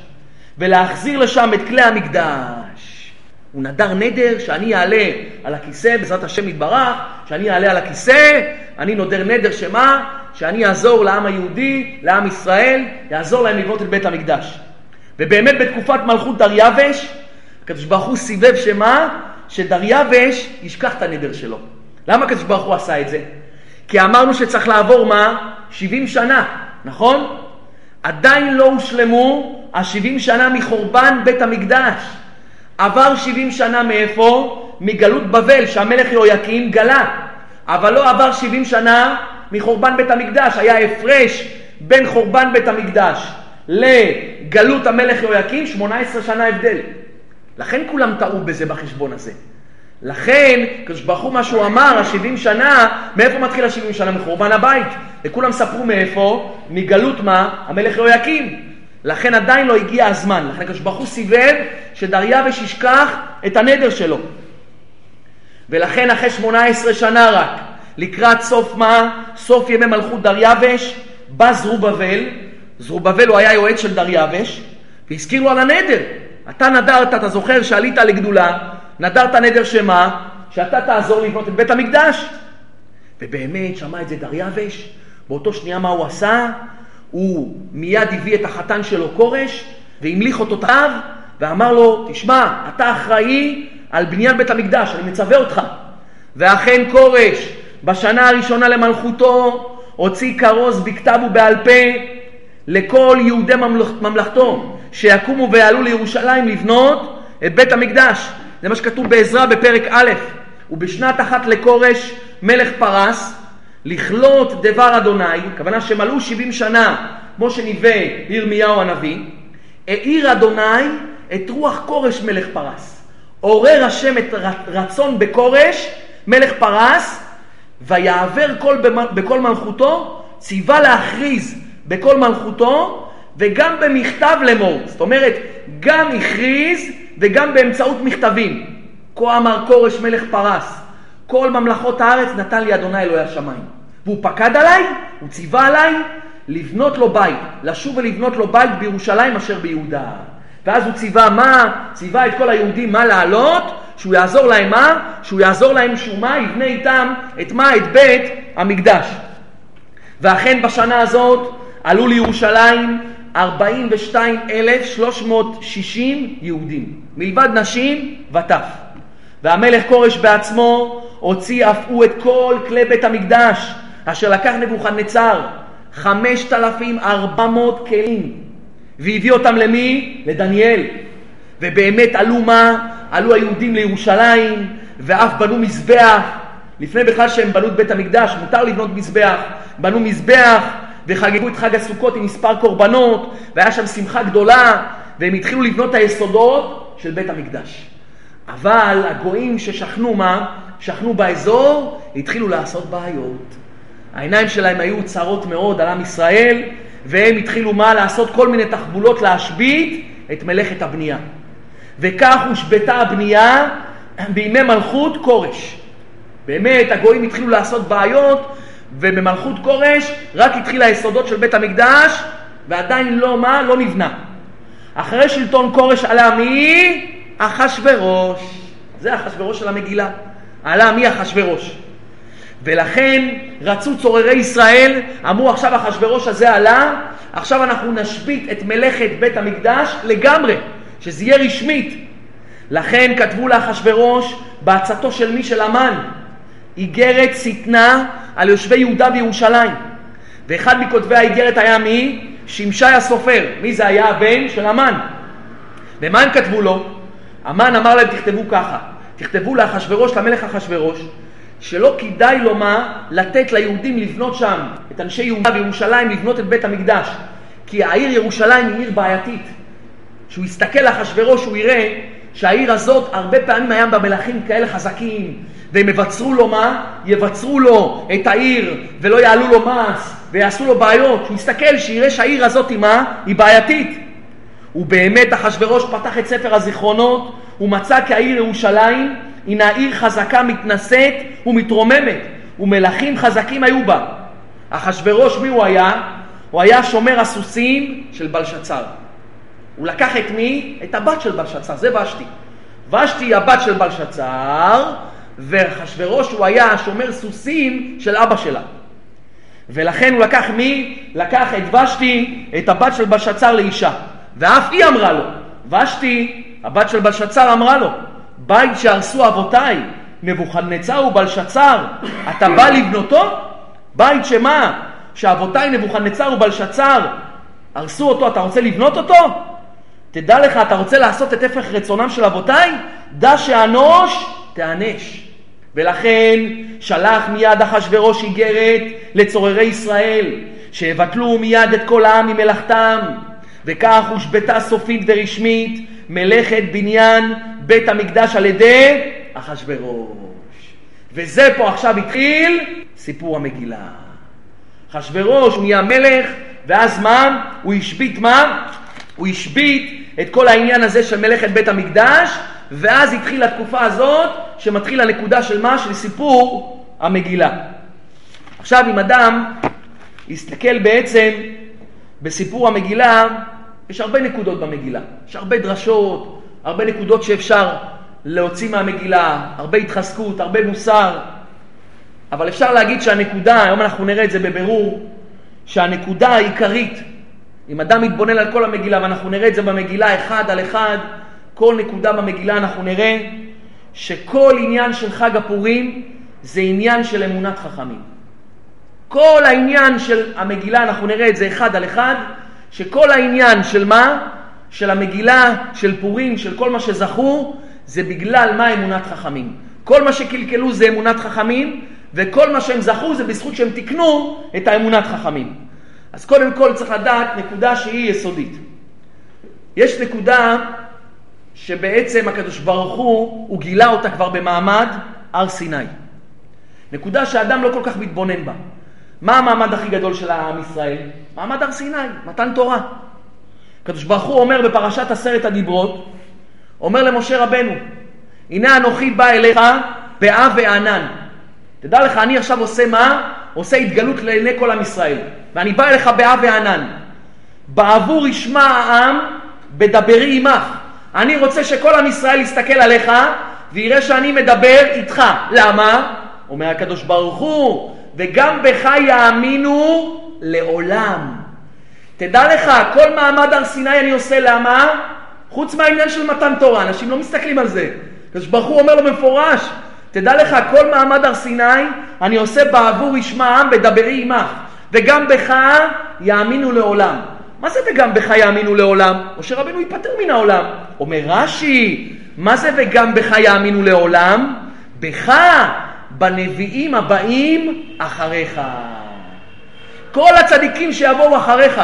ולהחזיר לשם את כלי המקדש. הוא נדר נדר שאני אעלה על הכיסא, בעזרת השם יתברך, שאני אעלה על הכיסא, אני נודר נדר שמה? שאני אעזור לעם היהודי, לעם ישראל, יעזור להם לבנות את בית המקדש. ובאמת בתקופת מלכות דריווש, הקדוש ברוך הוא סיבב שמה? שדריווש ישכח את הנדר שלו. למה הקדוש ברוך הוא עשה את זה? כי אמרנו שצריך לעבור מה? 70 שנה, נכון? עדיין לא הושלמו ה-70 שנה מחורבן בית המקדש. עבר 70 שנה מאיפה? מגלות בבל, שהמלך יהויקים גלה. אבל לא עבר 70 שנה מחורבן בית המקדש. היה הפרש בין חורבן בית המקדש לגלות המלך יהויקים, 18 שנה הבדל. לכן כולם טעו בזה בחשבון הזה. לכן, קדוש ברוך הוא מה שהוא אמר, ה-70 שנה, מאיפה מתחיל ה-70 שנה? מחורבן הבית. וכולם ספרו מאיפה? מגלות מה? המלך יהויקים. לכן עדיין לא הגיע הזמן. לכן קדוש ברוך הוא סיבב שדריווש ישכח את הנדר שלו. ולכן אחרי 18 שנה רק, לקראת סוף מה? סוף ימי מלכות דריווש, בא זרובבל, זרובבל הוא היה יועץ של דריווש, והזכיר לו על הנדר. אתה נדרת, אתה זוכר שעלית לגדולה, נדרת נדר שמה? שאתה תעזור לבנות את בית המקדש. ובאמת שמע את זה דריווש, באותו שנייה מה הוא עשה? הוא מיד הביא את החתן שלו כורש, והמליך אותו תאב, ואמר לו, תשמע, אתה אחראי על בניין בית המקדש, אני מצווה אותך. ואכן כורש, בשנה הראשונה למלכותו, הוציא כרוז בכתב ובעל פה, לכל יהודי ממלכ... ממלכתו שיקומו ויעלו לירושלים לבנות את בית המקדש. זה מה שכתוב בעזרא בפרק א', ובשנת אחת לכורש מלך פרס לכלות דבר אדוני, הכוונה שמלאו שבעים שנה, כמו שניבא ירמיהו הנביא, האיר אדוני את רוח כורש מלך פרס. עורר השם את רצון בכורש מלך פרס, ויעבר כל בכל מלכותו, ציווה להכריז בכל מלכותו, וגם במכתב לאמור. זאת אומרת, גם הכריז וגם באמצעות מכתבים. כה אמר כורש מלך פרס, כל ממלכות הארץ נתן לי אדוני אלוהי השמיים. והוא פקד עליי, הוא ציווה עליי לבנות לו בית, לשוב ולבנות לו בית בירושלים אשר ביהודה. ואז הוא ציווה מה? ציווה את כל היהודים מה לעלות? שהוא יעזור להם מה? שהוא yעזור להם שהוא מה? יבנה איתם את מה? את בית המקדש. ואכן בשנה הזאת עלו לירושלים 42,360 יהודים, מלבד נשים וטף. והמלך כורש בעצמו הוציא אף הוא את כל כלי בית המקדש, אשר לקח נבוכדנצר, 5,400 כלים, והביא אותם למי? לדניאל. ובאמת עלו מה? עלו היהודים לירושלים, ואף בנו מזבח. לפני בכלל שהם בנו את בית המקדש, מותר לבנות מזבח. בנו מזבח, וחגגו את חג הסוכות עם מספר קורבנות, והיה שם שמחה גדולה, והם התחילו לבנות את היסודות של בית המקדש. אבל הגויים ששכנו מה? שכנו באזור, התחילו לעשות בעיות. העיניים שלהם היו צרות מאוד על עם ישראל, והם התחילו מה? לעשות כל מיני תחבולות להשבית את מלאכת הבנייה. וכך הושבתה הבנייה בימי מלכות כורש. באמת, הגויים התחילו לעשות בעיות, ובמלכות כורש רק התחיל היסודות של בית המקדש, ועדיין לא מה? לא נבנה. אחרי שלטון כורש עלה מי? אחשורוש. זה אחשורוש של המגילה. עלה מי אחשורוש. ולכן רצו צוררי ישראל, אמרו עכשיו אחשורוש הזה עלה, עכשיו אנחנו נשבית את מלאכת בית המקדש לגמרי, שזה יהיה רשמית. לכן כתבו לאחשורוש בעצתו של מי? של המן, איגרת שטנה על יושבי יהודה וירושלים. ואחד מכותבי האיגרת היה מי? שמשי הסופר. מי זה היה? הבן של המן. ומה הם כתבו לו? המן אמר להם תכתבו ככה, תכתבו לאחשורוש, למלך אחשורוש, שלא כדאי לו מה לתת ליהודים לבנות שם, את אנשי יהודה וירושלים לבנות את בית המקדש, כי העיר ירושלים היא עיר בעייתית. כשהוא יסתכל לאחשורוש הוא יראה שהעיר הזאת הרבה פעמים היה בה מלכים כאלה חזקים, והם יבצרו לו מה? יבצרו לו את העיר ולא יעלו לו מס ויעשו לו בעיות. הוא יסתכל שיראה שהעיר הזאת היא מה? היא בעייתית. ובאמת אחשורוש פתח את ספר הזיכרונות, הוא מצא כי העיר ירושלים הינה עיר חזקה מתנשאת ומתרוממת, ומלכים חזקים היו בה. אחשורוש מי הוא היה? הוא היה שומר הסוסים של בלשצר. הוא לקח את מי? את הבת של בלשצר, זה ושתי. ושתי היא הבת של בלשצר, ואחשורוש הוא היה שומר סוסים של אבא שלה. ולכן הוא לקח מי? לקח את ושתי, את הבת של בלשצר לאישה. ואף היא אמרה לו, ושתי, הבת של בלשצר אמרה לו, בית שהרסו אבותיי, נבוכדנצר ובלשצר, אתה בא לבנותו? בית שמה? שאבותיי נבוכדנצר ובלשצר הרסו אותו, אתה רוצה לבנות אותו? תדע לך, אתה רוצה לעשות את הפך רצונם של אבותיי? דע שאנוש תיענש. ולכן שלח מיד אחשורוש איגרת לצוררי ישראל, שיבטלו מיד את כל העם ממלאכתם, וכך הושבתה סופית ורשמית מלאכת בניין בית המקדש על ידי אחשורוש. וזה פה עכשיו התחיל סיפור המגילה. אחשורוש נהיה מלך, ואז מה? הוא השבית מה? הוא השבית את כל העניין הזה של מלאכת בית המקדש, ואז התחילה התקופה הזאת, שמתחיל הנקודה של מה? של סיפור המגילה. עכשיו, אם אדם יסתכל בעצם בסיפור המגילה, יש הרבה נקודות במגילה. יש הרבה דרשות, הרבה נקודות שאפשר להוציא מהמגילה, הרבה התחזקות, הרבה מוסר. אבל אפשר להגיד שהנקודה, היום אנחנו נראה את זה בבירור, שהנקודה העיקרית, אם אדם מתבונן על כל המגילה, ואנחנו נראה את זה במגילה אחד על אחד, כל נקודה במגילה אנחנו נראה שכל עניין של חג הפורים זה עניין של אמונת חכמים. כל העניין של המגילה, אנחנו נראה את זה אחד על אחד, שכל העניין של מה? של המגילה, של פורים, של כל מה שזכו, זה בגלל מה אמונת חכמים. כל מה שקלקלו זה אמונת חכמים, וכל מה שהם זכו זה בזכות שהם תיקנו את האמונת חכמים. אז קודם כל צריך לדעת נקודה שהיא יסודית. יש נקודה שבעצם הקדוש ברוך הוא, הוא גילה אותה כבר במעמד הר סיני. נקודה שאדם לא כל כך מתבונן בה. מה המעמד הכי גדול של עם ישראל? מעמד הר סיני, מתן תורה. הקדוש ברוך הוא אומר בפרשת עשרת הדיברות, אומר למשה רבנו, הנה אנוכי בא אליך באה וענן. תדע לך, אני עכשיו עושה מה? עושה התגלות לעיני כל עם ישראל. ואני בא אליך באה וענן. בעבור ישמע העם, בדברי עמך. אני רוצה שכל עם ישראל יסתכל עליך ויראה שאני מדבר איתך. למה? אומר הקדוש ברוך הוא, וגם בך יאמינו לעולם. תדע לך, כל מעמד הר סיני אני עושה למה? חוץ מהעניין של מתן תורה, אנשים לא מסתכלים על זה. הקדוש ברוך הוא אומר לו במפורש, תדע לך, כל מעמד הר סיני אני עושה בעבור ישמע העם בדברי עמך, וגם בך יאמינו לעולם. מה זה וגם בך יאמינו לעולם? משה רבנו ייפטר מן העולם. אומר רש"י, מה זה וגם בך יאמינו לעולם? בך, בנביאים הבאים אחריך. כל הצדיקים שיבואו אחריך.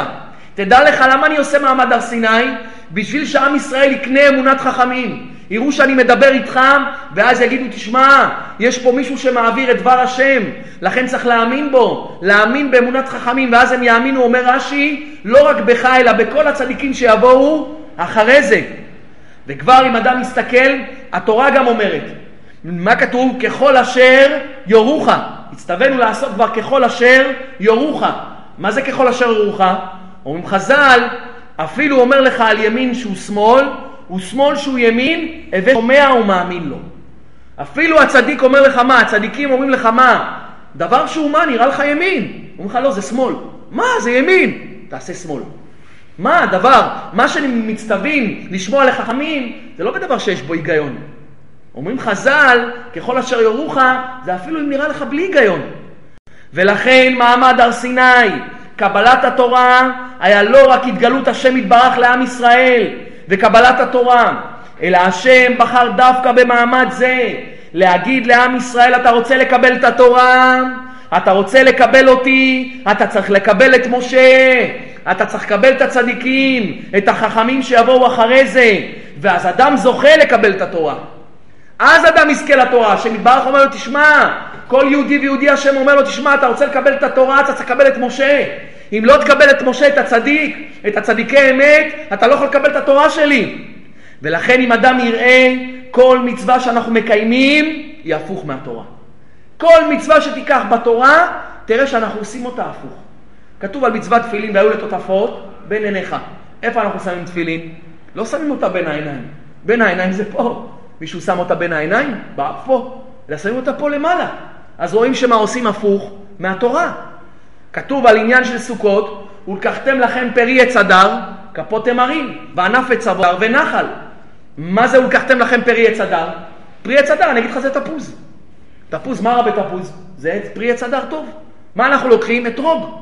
תדע לך למה אני עושה מעמד הר סיני? בשביל שעם ישראל יקנה אמונת חכמים. יראו שאני מדבר איתך, ואז יגידו, תשמע, יש פה מישהו שמעביר את דבר השם, לכן צריך להאמין בו, להאמין באמונת חכמים, ואז הם יאמינו, אומר רש"י, לא רק בך, אלא בכל הצדיקים שיבואו אחרי זה. וכבר אם אדם מסתכל, התורה גם אומרת, מה כתוב? ככל אשר יורוך. הצטווינו לעשות כבר ככל אשר יורוך. מה זה ככל אשר יורוך? אומרים חז"ל, אפילו אומר לך על ימין שהוא שמאל, הוא שמאל שהוא ימין, הווה שומע ומאמין לו. אפילו הצדיק אומר לך מה, הצדיקים אומרים לך מה, דבר שהוא מה, נראה לך ימין. אומרים לך לא, זה שמאל. מה, זה ימין. תעשה שמאל. מה הדבר, מה שמצטווים לשמוע לחכמים, זה לא בדבר שיש בו היגיון. אומרים חז"ל, ככל אשר יורוך, זה אפילו אם נראה לך בלי היגיון. ולכן מעמד הר סיני, קבלת התורה, היה לא רק התגלות השם יתברך לעם ישראל וקבלת התורה, אלא השם בחר דווקא במעמד זה להגיד לעם ישראל, אתה רוצה לקבל את התורה, אתה רוצה לקבל אותי, אתה צריך לקבל את משה, אתה צריך לקבל את הצדיקים, את החכמים שיבואו אחרי זה, ואז אדם זוכה לקבל את התורה. אז אדם יזכה לתורה, השם יתברך אומר לו, תשמע, כל יהודי ויהודי השם אומר לו, תשמע, אתה רוצה לקבל את התורה, אתה צריך לקבל את משה. אם לא תקבל את משה, את הצדיק, את הצדיקי אמת, אתה לא יכול לקבל את התורה שלי. ולכן אם אדם יראה כל מצווה שאנחנו מקיימים, היא הפוך מהתורה. כל מצווה שתיקח בתורה, תראה שאנחנו עושים אותה הפוך. כתוב על מצוות תפילין, והיו לטוטפות בין עיניך. איפה אנחנו שמים תפילין? לא שמים אותה בין העיניים. בין העיניים זה פה. מישהו שם אותה בין העיניים? פה. אלא שמים אותה פה למעלה. אז רואים שמה עושים הפוך מהתורה. כתוב על עניין של סוכות, ולקחתם לכם פרי עץ אדר, כפות תמרים, וענף עץ אדר ונחל. מה זה ולקחתם לכם פרי עץ אדר? פרי עץ אדר, אני אגיד לך זה תפוז. תפוז, מה רע בתפוז? זה פרי עץ אדר טוב. מה אנחנו לוקחים? אתרוג.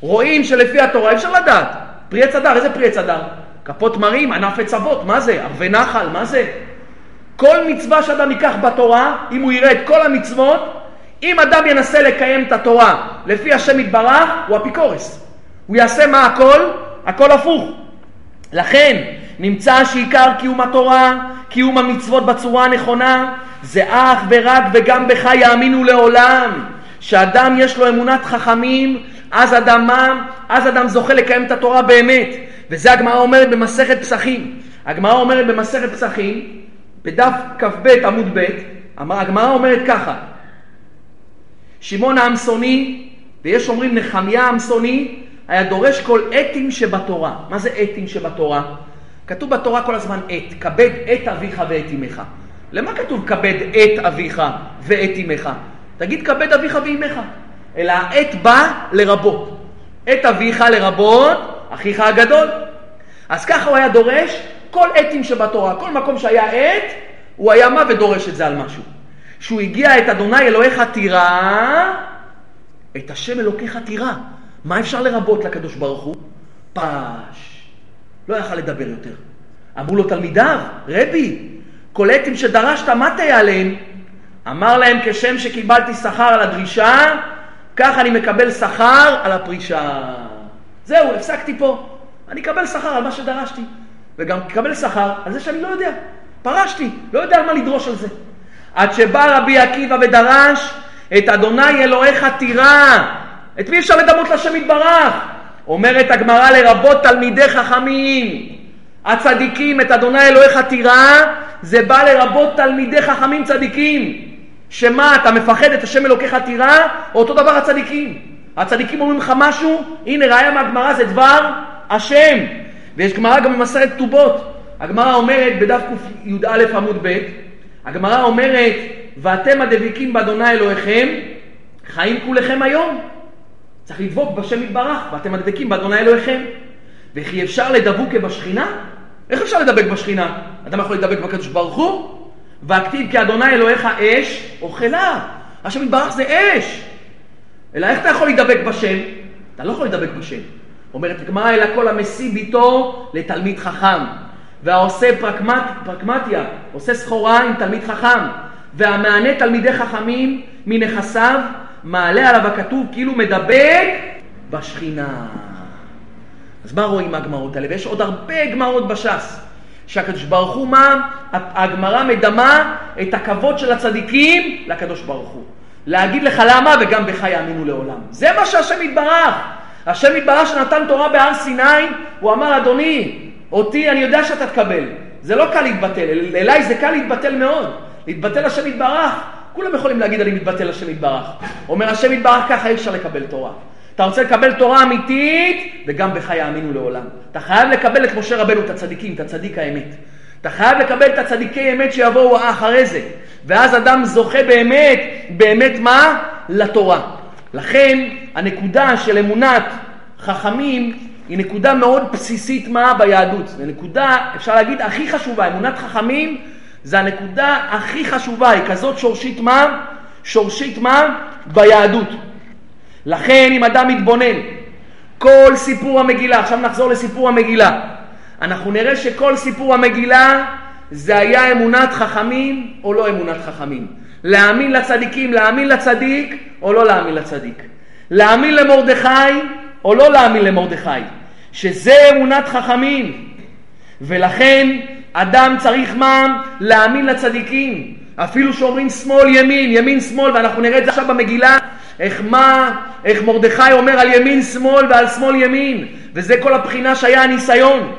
רואים שלפי התורה אפשר לדעת. פרי עץ אדר, איזה פרי עץ אדר? כפות תמרים, ענף עץ אבות, מה זה? ערבי נחל, מה זה? כל מצווה שאדם ייקח בתורה, אם הוא יראה את כל המצוות, אם אדם ינסה לקיים את התורה לפי השם יתברך, הוא אפיקורס. הוא יעשה מה הכל? הכל הפוך. לכן נמצא שעיקר קיום התורה, קיום המצוות בצורה הנכונה, זה אך ורק וגם בך יאמינו לעולם. שאדם יש לו אמונת חכמים, אז אדם מה? אז אדם זוכה לקיים את התורה באמת. וזה הגמרא אומרת במסכת פסחים. הגמרא אומרת במסכת פסחים, בדף כ"ב עמוד ב', הגמרא אומרת ככה: שמעון העמסוני, ויש אומרים נחמיה העמסוני, היה דורש כל אתים שבתורה. מה זה אתים שבתורה? כתוב בתורה כל הזמן עת, כבד את אביך ואת אמך. למה כתוב כבד את אביך ואת אמך? תגיד כבד אביך ואמך. אלא העת בא לרבות. את אביך לרבות אחיך הגדול. אז ככה הוא היה דורש כל עתים שבתורה. כל מקום שהיה עת, הוא היה מה ודורש את זה על משהו. שהוא הגיע את אדוני אלוהיך תירא, את השם אלוקיך תירא. מה אפשר לרבות לקדוש ברוך הוא? פש. לא יכל לדבר יותר. אמרו לו תלמידיו, רבי, קולטים שדרשת, מה תהיה עליהם? אמר להם, כשם שקיבלתי שכר על הדרישה, כך אני מקבל שכר על הפרישה. זהו, הפסקתי פה. אני אקבל שכר על מה שדרשתי. וגם אקבל שכר על זה שאני לא יודע. פרשתי, לא יודע על מה לדרוש על זה. עד שבא רבי עקיבא ודרש, את אדוני אלוהיך תירא. את מי אפשר לדמות לשם יתברך? אומרת הגמרא לרבות תלמידי חכמים. הצדיקים, את אדוני אלוהיך תירא, זה בא לרבות תלמידי חכמים צדיקים. שמה, אתה מפחד את השם אלוקיך תירא, או אותו דבר הצדיקים. הצדיקים אומרים לך משהו, הנה ראיה מהגמרא זה דבר השם. ויש גמרא גם במסרת כתובות. הגמרא אומרת בדף קי"א עמוד ב', הגמרא אומרת, ואתם הדבקים באדוני אלוהיכם, חיים כולכם היום. צריך לדבוק בשם יתברך, ואתם הדבקים באדוני אלוהיכם. וכי אפשר לדבוק כבשכינה? איך אפשר לדבק בשכינה? אדם יכול לדבק בקדוש ברוך הוא? והכתיב כי אדוני אלוהיך אש אוכלה. השם יתברך זה אש. אלא איך אתה יכול להידבק בשם? אתה לא יכול להידבק בשם. אומרת הגמרא, אלא כל המשיא ביתו לתלמיד חכם. והעושה פרקמט, פרקמטיה, עושה סחורה עם תלמיד חכם. והמענה תלמידי חכמים מנכסיו, מעלה עליו הכתוב כאילו מדבק בשכינה. אז מה רואים מהגמרות האלה? ויש עוד הרבה גמרות בש"ס. שהקדוש ברוך הוא מה? הגמרא מדמה את הכבוד של הצדיקים לקדוש ברוך הוא. להגיד לך למה וגם בך יאמינו לעולם. זה מה שהשם יתברך. השם יתברך שנתן תורה בהר סיני, הוא אמר, אדוני, אותי אני יודע שאתה תקבל. זה לא קל להתבטל, אליי זה קל להתבטל מאוד. להתבטל השם יתברך, כולם יכולים להגיד אני מתבטל השם יתברך. אומר השם יתברך ככה אי אפשר לקבל תורה. אתה רוצה לקבל תורה אמיתית, וגם בך יאמינו לעולם. אתה חייב לקבל את משה רבנו, את הצדיקים, את הצדיק האמת. אתה חייב לקבל את הצדיקי אמת שיבואו אחרי זה. ואז אדם זוכה באמת, באמת מה? לתורה. לכן הנקודה של אמונת חכמים היא נקודה מאוד בסיסית מה ביהדות. זו נקודה, אפשר להגיד, הכי חשובה. אמונת חכמים זה הנקודה הכי חשובה, היא כזאת שורשית מה? שורשית מה? ביהדות. לכן אם אדם מתבונן, כל סיפור המגילה, עכשיו נחזור לסיפור המגילה, אנחנו נראה שכל סיפור המגילה זה היה אמונת חכמים או לא אמונת חכמים. להאמין לצדיקים, להאמין לצדיק או לא להאמין לצדיק. להאמין למרדכי או לא להאמין למרדכי. שזה אמונת חכמים. ולכן אדם צריך מה? להאמין לצדיקים. אפילו שאומרים שמאל ימין, ימין שמאל, ואנחנו נראה את זה עכשיו במגילה, איך מה, איך מרדכי אומר על ימין שמאל ועל שמאל ימין, וזה כל הבחינה שהיה הניסיון.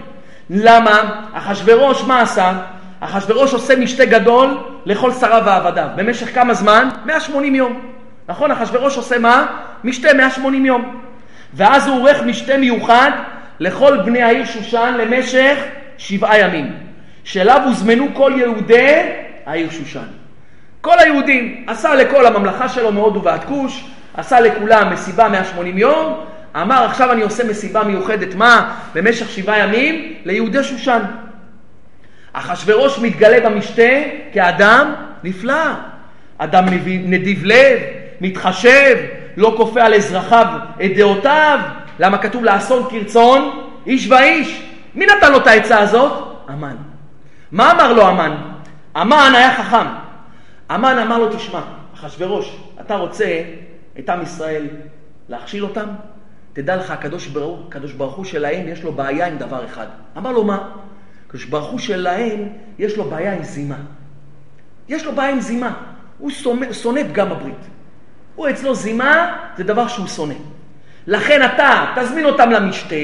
למה? אחשורוש מה עשה? אחשורוש עושה משתה גדול לכל שריו ועבדיו. במשך כמה זמן? 180 יום. נכון? אחשורוש עושה מה? משתה 180 יום. ואז הוא עורך משתה מיוחד לכל בני העיר שושן למשך שבעה ימים, שאליו הוזמנו כל יהודי העיר שושן. כל היהודים, עשה לכל הממלכה שלו מהודו ועד כוש, עשה לכולם מסיבה 180 יום, אמר עכשיו אני עושה מסיבה מיוחדת, מה? במשך שבעה ימים ליהודי שושן. אחשורוש מתגלה במשתה כאדם נפלא, אדם נדיב לב, מתחשב, לא כופה על אזרחיו את דעותיו, למה כתוב לעשות כרצון איש ואיש. מי נתן לו את העצה הזאת? המן. מה אמר לו המן? המן היה חכם. המן אמר לו, תשמע, אחשורוש, אתה רוצה את עם ישראל להכשיל אותם? תדע לך, הקדוש ברוך, הקדוש ברוך הוא שלהם יש לו בעיה עם דבר אחד. אמר לו, מה? הקדוש ברוך הוא שלהם יש לו בעיה עם זימה. יש לו בעיה עם זימה. הוא שונא פגם הברית. הוא אצלו זימה זה דבר שהוא שונא. לכן אתה תזמין אותם למשתה,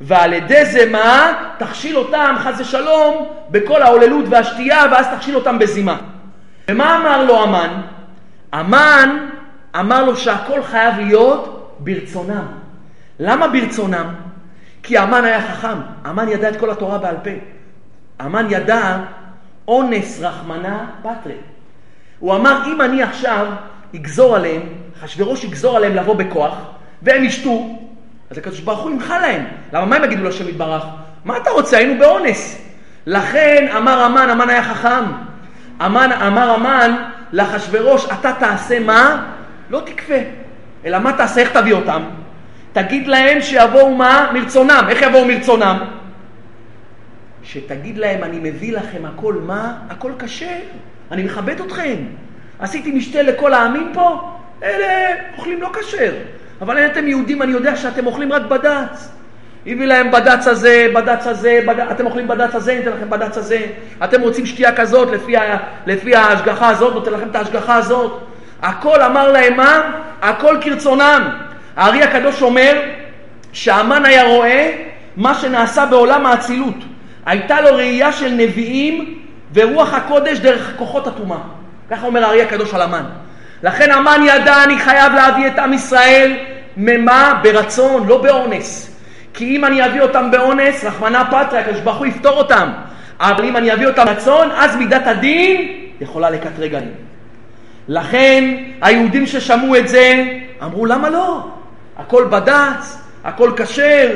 ועל ידי זה מה? תכשיל אותם, חס ושלום, בכל ההוללות והשתייה, ואז תכשיל אותם בזימה. ומה אמר לו המן? המן אמר לו שהכל חייב להיות ברצונם. למה ברצונם? כי המן היה חכם, המן ידע את כל התורה בעל פה. המן ידע אונס רחמנה פטרי. הוא אמר, אם אני עכשיו יגזור עליהם, אחשוורוש יגזור עליהם לבוא בכוח, והם ישתו, אז הקדוש ברוך הוא ימחה להם. למה מה הם יגידו להשם יתברך? מה אתה רוצה? היינו באונס. לכן אמר המן, המן היה חכם. המן, אמר המן לאחשוורוש, אתה תעשה מה? לא תקפה. אלא מה תעשה? איך תביא אותם? תגיד להם שיבואו מה? מרצונם. איך יבואו מרצונם? שתגיד להם, אני מביא לכם הכל מה? הכל כשר. אני מכבד אתכם. עשיתי משתה לכל העמים פה? אלה אוכלים לא כשר. אבל אם אתם יהודים, אני יודע שאתם אוכלים רק בד"ץ. הביא להם בד"ץ הזה, בד"ץ הזה, בד... אתם אוכלים בד"ץ הזה, ניתן לכם בד"ץ הזה. אתם רוצים שתייה כזאת, לפי, ה... לפי ההשגחה הזאת, נותן לכם את ההשגחה הזאת. הכל אמר להם מה? הכל כרצונם. הארי הקדוש אומר שהמן היה רואה מה שנעשה בעולם האצילות. הייתה לו ראייה של נביאים ורוח הקודש דרך כוחות הטומאה. ככה אומר הארי הקדוש על המן. לכן המן ידע, אני חייב להביא את עם ישראל, ממה? ברצון, לא באונס. כי אם אני אביא אותם באונס, רחמנא פטריה, הקדוש ברוך הוא יפתור אותם. אבל אם אני אביא אותם ברצון, אז מידת הדין יכולה לקטרג עליהם. לכן היהודים ששמעו את זה, אמרו למה לא? הכל בד"ץ, הכל כשר,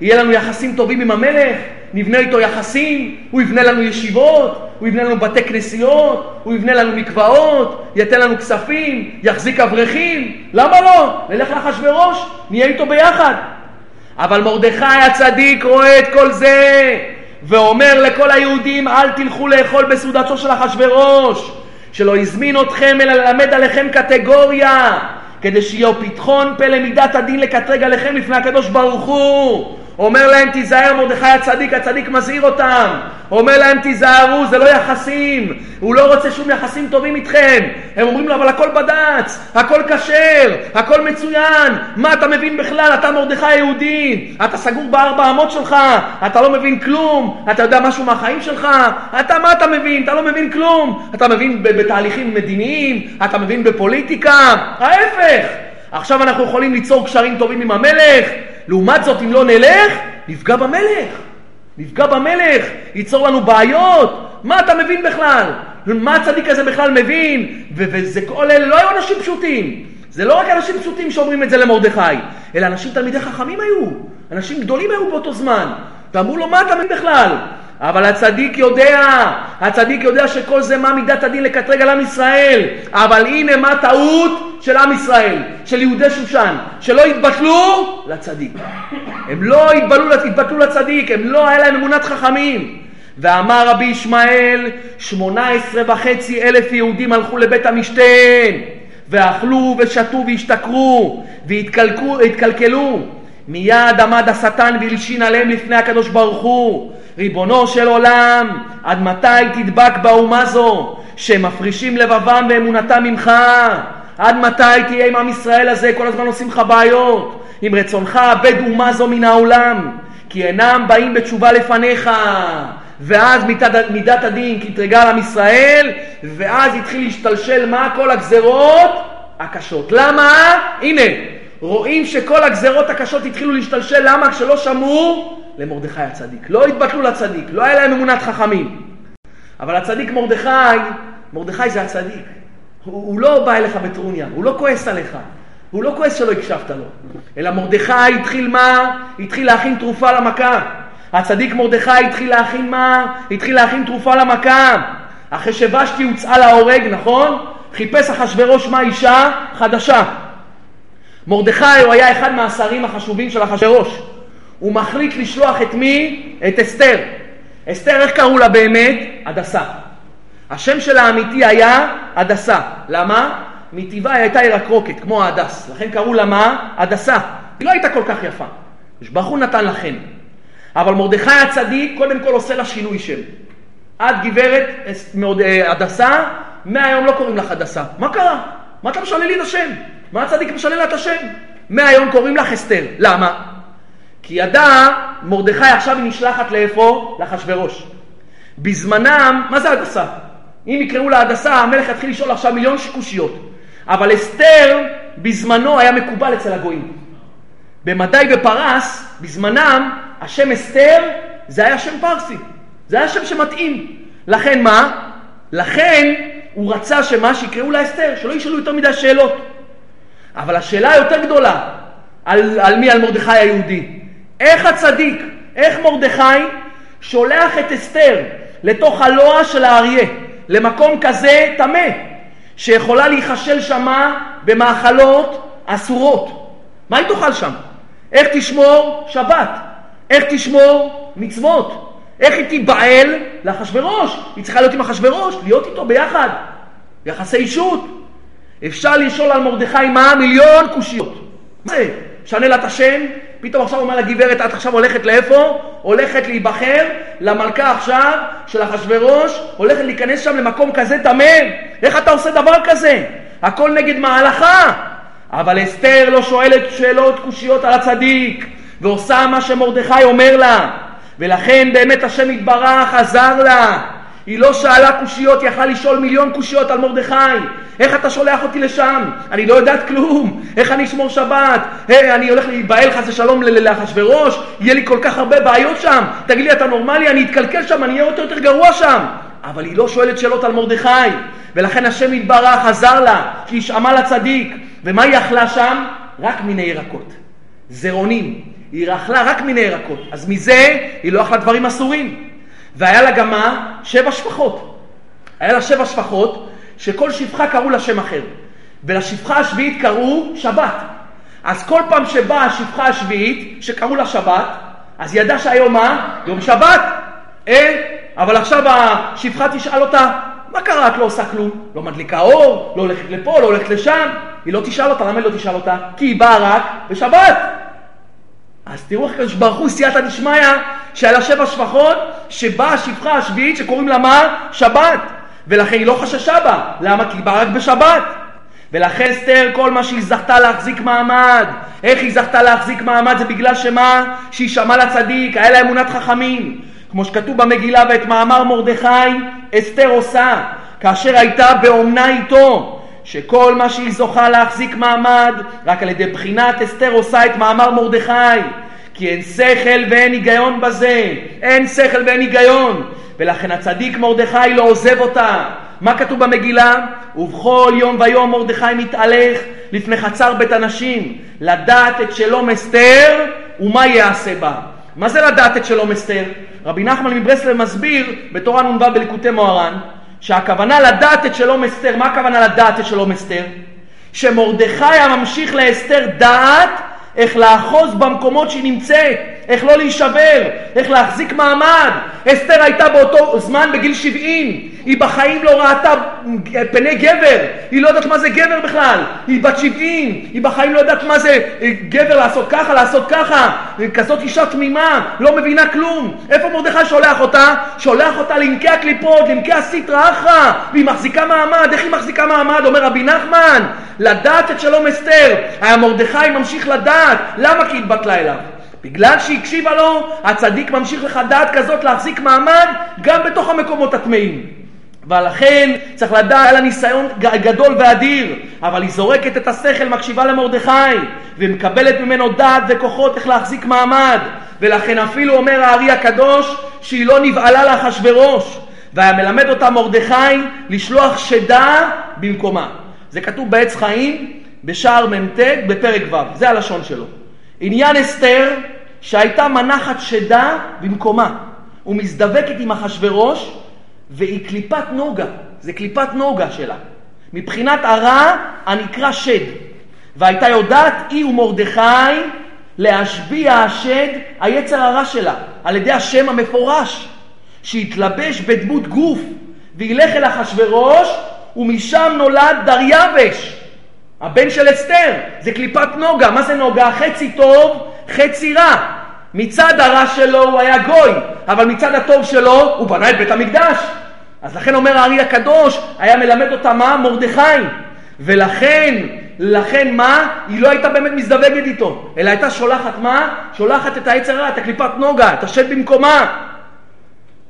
יהיה לנו יחסים טובים עם המלך, נבנה איתו יחסים, הוא יבנה לנו ישיבות, הוא יבנה לנו בתי כנסיות, הוא יבנה לנו מקוואות, ייתן לנו כספים, יחזיק אברכים, למה לא? נלך לאחשוורוש, נהיה איתו ביחד. אבל מרדכי הצדיק רואה את כל זה, ואומר לכל היהודים, אל תלכו לאכול בסעודתו של אחשוורוש, שלא הזמין אתכם אלא ללמד עליכם קטגוריה, כדי שיהיה פתחון פה למידת הדין לקטרג עליכם לפני הקדוש ברוך הוא. אומר להם תיזהר מרדכי הצדיק, הצדיק מזהיר אותם. אומר להם תיזהרו, זה לא יחסים. הוא לא רוצה שום יחסים טובים איתכם. הם אומרים לו אבל הכל בד"ץ, הכל כשר, הכל מצוין. מה אתה מבין בכלל? אתה מרדכי היהודי. אתה סגור בארבע אמות שלך, אתה לא מבין כלום. אתה יודע משהו מהחיים שלך? אתה מה אתה מבין? אתה לא מבין כלום. אתה מבין בתהליכים מדיניים? אתה מבין בפוליטיקה? ההפך. עכשיו אנחנו יכולים ליצור קשרים טובים עם המלך, לעומת זאת, אם לא נלך, נפגע במלך. נפגע במלך, ייצור לנו בעיות. מה אתה מבין בכלל? מה הצדיק הזה בכלל מבין? וזה כל אלה לא היו אנשים פשוטים. זה לא רק אנשים פשוטים שאומרים את זה למרדכי, אלא אנשים תלמידי חכמים היו. אנשים גדולים היו באותו זמן. ואמרו לו, מה אתה מבין בכלל? אבל הצדיק יודע, הצדיק יודע שכל זה מה מידת הדין לקטרג על עם ישראל. אבל הנה מה טעות של עם ישראל, של יהודי שושן, שלא התבטלו לצדיק. הם לא התבטלו, התבטלו לצדיק, הם לא, היה להם אמונת חכמים. ואמר רבי ישמעאל, שמונה עשרה וחצי אלף יהודים הלכו לבית המשתן, ואכלו ושתו והשתכרו, והתקלקלו. מיד עמד השטן והלשין עליהם לפני הקדוש ברוך הוא. ריבונו של עולם, עד מתי תדבק באומה זו, שמפרישים לבבם ואמונתם ממך? עד מתי תהיה עם עם ישראל הזה, כל הזמן עושים לך בעיות? אם רצונך, אבד אומה זו מן העולם, כי אינם באים בתשובה לפניך. ואז מידת, מידת הדין קטרגה על עם ישראל, ואז התחיל להשתלשל מה כל הגזרות הקשות. למה? הנה, רואים שכל הגזרות הקשות התחילו להשתלשל, למה? כשלא שמעו למרדכי הצדיק. לא התבטלו לצדיק, לא היה להם אמונת חכמים. אבל הצדיק מרדכי, מרדכי זה הצדיק. הוא, הוא לא בא אליך בטרוניה, הוא לא כועס עליך. הוא לא כועס שלא הקשבת לו. אלא מרדכי התחיל מה? התחיל להכין תרופה למכה. הצדיק מרדכי התחיל להכין מה? התחיל להכין תרופה למכה. אחרי שבשתי הוצאה להורג, נכון? חיפש אחשורוש מה אישה חדשה. מרדכי הוא היה אחד מהשרים החשובים של אחשורוש. הוא מחליט לשלוח את מי? את אסתר. אסתר, איך קראו לה באמת? הדסה. השם שלה האמיתי היה הדסה. למה? מטבעה היא הייתה ירקרוקת, כמו ההדס. לכן קראו לה מה? הדסה. היא לא הייתה כל כך יפה. ברוך הוא נתן לה חן. אבל מרדכי הצדיק קודם כל עושה לה שינוי שם. את גברת אה, הדסה, מהיום לא קוראים לך הדסה. מה קרה? מה אתה משנה לי את השם? מה הצדיק משנה לה את השם? מהיום קוראים לך אסתר. למה? כי ידע מרדכי עכשיו היא נשלחת לאיפה? לאחשוורוש. בזמנם, מה זה הדסה? אם יקראו לה הדסה, המלך יתחיל לשאול עכשיו מיליון קושיות. אבל אסתר בזמנו היה מקובל אצל הגויים. במדי בפרס, בזמנם, השם אסתר זה היה שם פרסי. זה היה שם שמתאים. לכן מה? לכן הוא רצה שמה שיקראו לה אסתר, שלא ישאלו יותר מדי שאלות. אבל השאלה היותר גדולה, על, על מי? על מרדכי היהודי. איך הצדיק, איך מרדכי שולח את אסתר לתוך הלוע של האריה, למקום כזה טמא, שיכולה להיכשל שמה במאכלות אסורות. מה היא תאכל שם? איך תשמור שבת? איך תשמור מצוות? איך היא תיבעל לאחשוורוש? היא צריכה להיות עם אחשוורוש, להיות איתו ביחד. יחסי אישות. אפשר לשאול על מרדכי מה? מיליון קושיות. מה זה? שנה לה את השם, פתאום עכשיו אומר לגברת, את עכשיו הולכת לאיפה? הולכת להיבחר למלכה עכשיו של אחשוורוש, הולכת להיכנס שם למקום כזה טמא. איך אתה עושה דבר כזה? הכל נגד מהלכה. אבל אסתר לא שואלת שאלות קושיות על הצדיק, ועושה מה שמרדכי אומר לה. ולכן באמת השם יתברך עזר לה. היא לא שאלה קושיות, היא יכלה לשאול מיליון קושיות על מרדכי. איך אתה שולח אותי לשם? אני לא יודעת כלום. איך אני אשמור שבת? היי, אני הולך להיבהל חס ושלום לאחשוורוש? יהיה לי כל כך הרבה בעיות שם. תגיד לי, אתה נורמלי? אני אתקלקל שם, אני אהיה יותר יותר גרוע שם. אבל היא לא שואלת שאלות על מרדכי. ולכן השם יתברך עזר לה, כי היא שמעה לצדיק. ומה היא אכלה שם? רק מיני ירקות. זרעונים. היא אכלה רק מיני ירקות. אז מזה היא לא אכלה דברים אסורים. והיה לה גם מה? שבע שפחות. היה לה שבע שפחות, שכל שפחה קראו לה שם אחר. ולשפחה השביעית קראו שבת. אז כל פעם שבאה השפחה השביעית, שקראו לה שבת, אז היא ידעה שהיום מה? יום שבת. אה? אבל עכשיו השפחה תשאל אותה, מה קרה? את לא עושה כלום. לא מדליקה אור, לא הולכת לפה, לא הולכת לשם. היא לא תשאל אותה, למה היא לא תשאל אותה? כי היא באה רק בשבת. אז תראו איך הקדוש ברוך הוא סייעתא דשמיא שהיה לה שבע שפחות שבאה השפחה השביעית שקוראים לה מה? שבת ולכן היא לא חששה בה למה? כי היא באה רק בשבת ולכן אסתר כל מה שהיא זכתה להחזיק מעמד איך היא זכתה להחזיק מעמד זה בגלל שמה? שהיא שמעה לצדיק היה לה אמונת חכמים כמו שכתוב במגילה ואת מאמר מרדכי אסתר עושה כאשר הייתה באומנה איתו שכל מה שהיא זוכה להחזיק מעמד, רק על ידי בחינת אסתר עושה את מאמר מרדכי. כי אין שכל ואין היגיון בזה, אין שכל ואין היגיון. ולכן הצדיק מרדכי לא עוזב אותה. מה כתוב במגילה? ובכל יום ויום מרדכי מתהלך לפני חצר בית הנשים, לדעת את שלום אסתר ומה יעשה בה. מה זה לדעת את שלום אסתר? רבי נחמן מברסלב מסביר בתורה נ"ו בליקוטי מוהר"ן שהכוונה לדעת את שלום אסתר, מה הכוונה לדעת את שלום אסתר? שמרדכי הממשיך לאסתר דעת איך לאחוז במקומות שהיא נמצאת, איך לא להישבר, איך להחזיק מעמד. אסתר הייתה באותו זמן בגיל 70, היא בחיים לא ראתה פני גבר, היא לא יודעת מה זה גבר בכלל, היא בת 70, היא בחיים לא יודעת מה זה גבר לעשות ככה, לעשות ככה, כזאת אישה תמימה, לא מבינה כלום. איפה מרדכי שולח אותה? שולח אותה לעמקי הקליפות, לעמקי הסיטרא אחרא, והיא מחזיקה מעמד. איך היא מחזיקה מעמד? אומר רבי נחמן, לדעת את שלום אסתר. היה מרדכי ממשיך לדעת, למה? כי התבטלה אליו. בגלל שהקשיבה לו, הצדיק ממשיך לך דעת כזאת להחזיק מעמד גם בתוך המקומות הטמאים. ולכן צריך לדעת, היה לה ניסיון גדול ואדיר, אבל היא זורקת את השכל, מקשיבה למרדכי, ומקבלת ממנו דעת וכוחות איך להחזיק מעמד. ולכן אפילו אומר הארי הקדוש שהיא לא נבהלה לאחשוורוש, והיה מלמד אותה מרדכי לשלוח שדה במקומה. זה כתוב בעץ חיים בשער מ"ט בפרק ו', זה הלשון שלו. עניין אסתר שהייתה מנחת שדה במקומה ומזדבקת עם אחשוורוש והיא קליפת נוגה, זה קליפת נוגה שלה. מבחינת הרע הנקרא שד. והייתה יודעת היא ומרדכי להשביע השד היצר הרע שלה על ידי השם המפורש שהתלבש בדמות גוף וילך אל אחשוורוש ומשם נולד דריווש הבן של אסתר, זה קליפת נוגה. מה זה נוגה? חצי טוב, חצי רע. מצד הרע שלו הוא היה גוי, אבל מצד הטוב שלו הוא בנה את בית המקדש. אז לכן אומר הארי הקדוש, היה מלמד אותה מה? מרדכי. ולכן, לכן מה? היא לא הייתה באמת מזדווגת איתו, אלא הייתה שולחת מה? שולחת את העץ הרע, את הקליפת נוגה, את השד במקומה.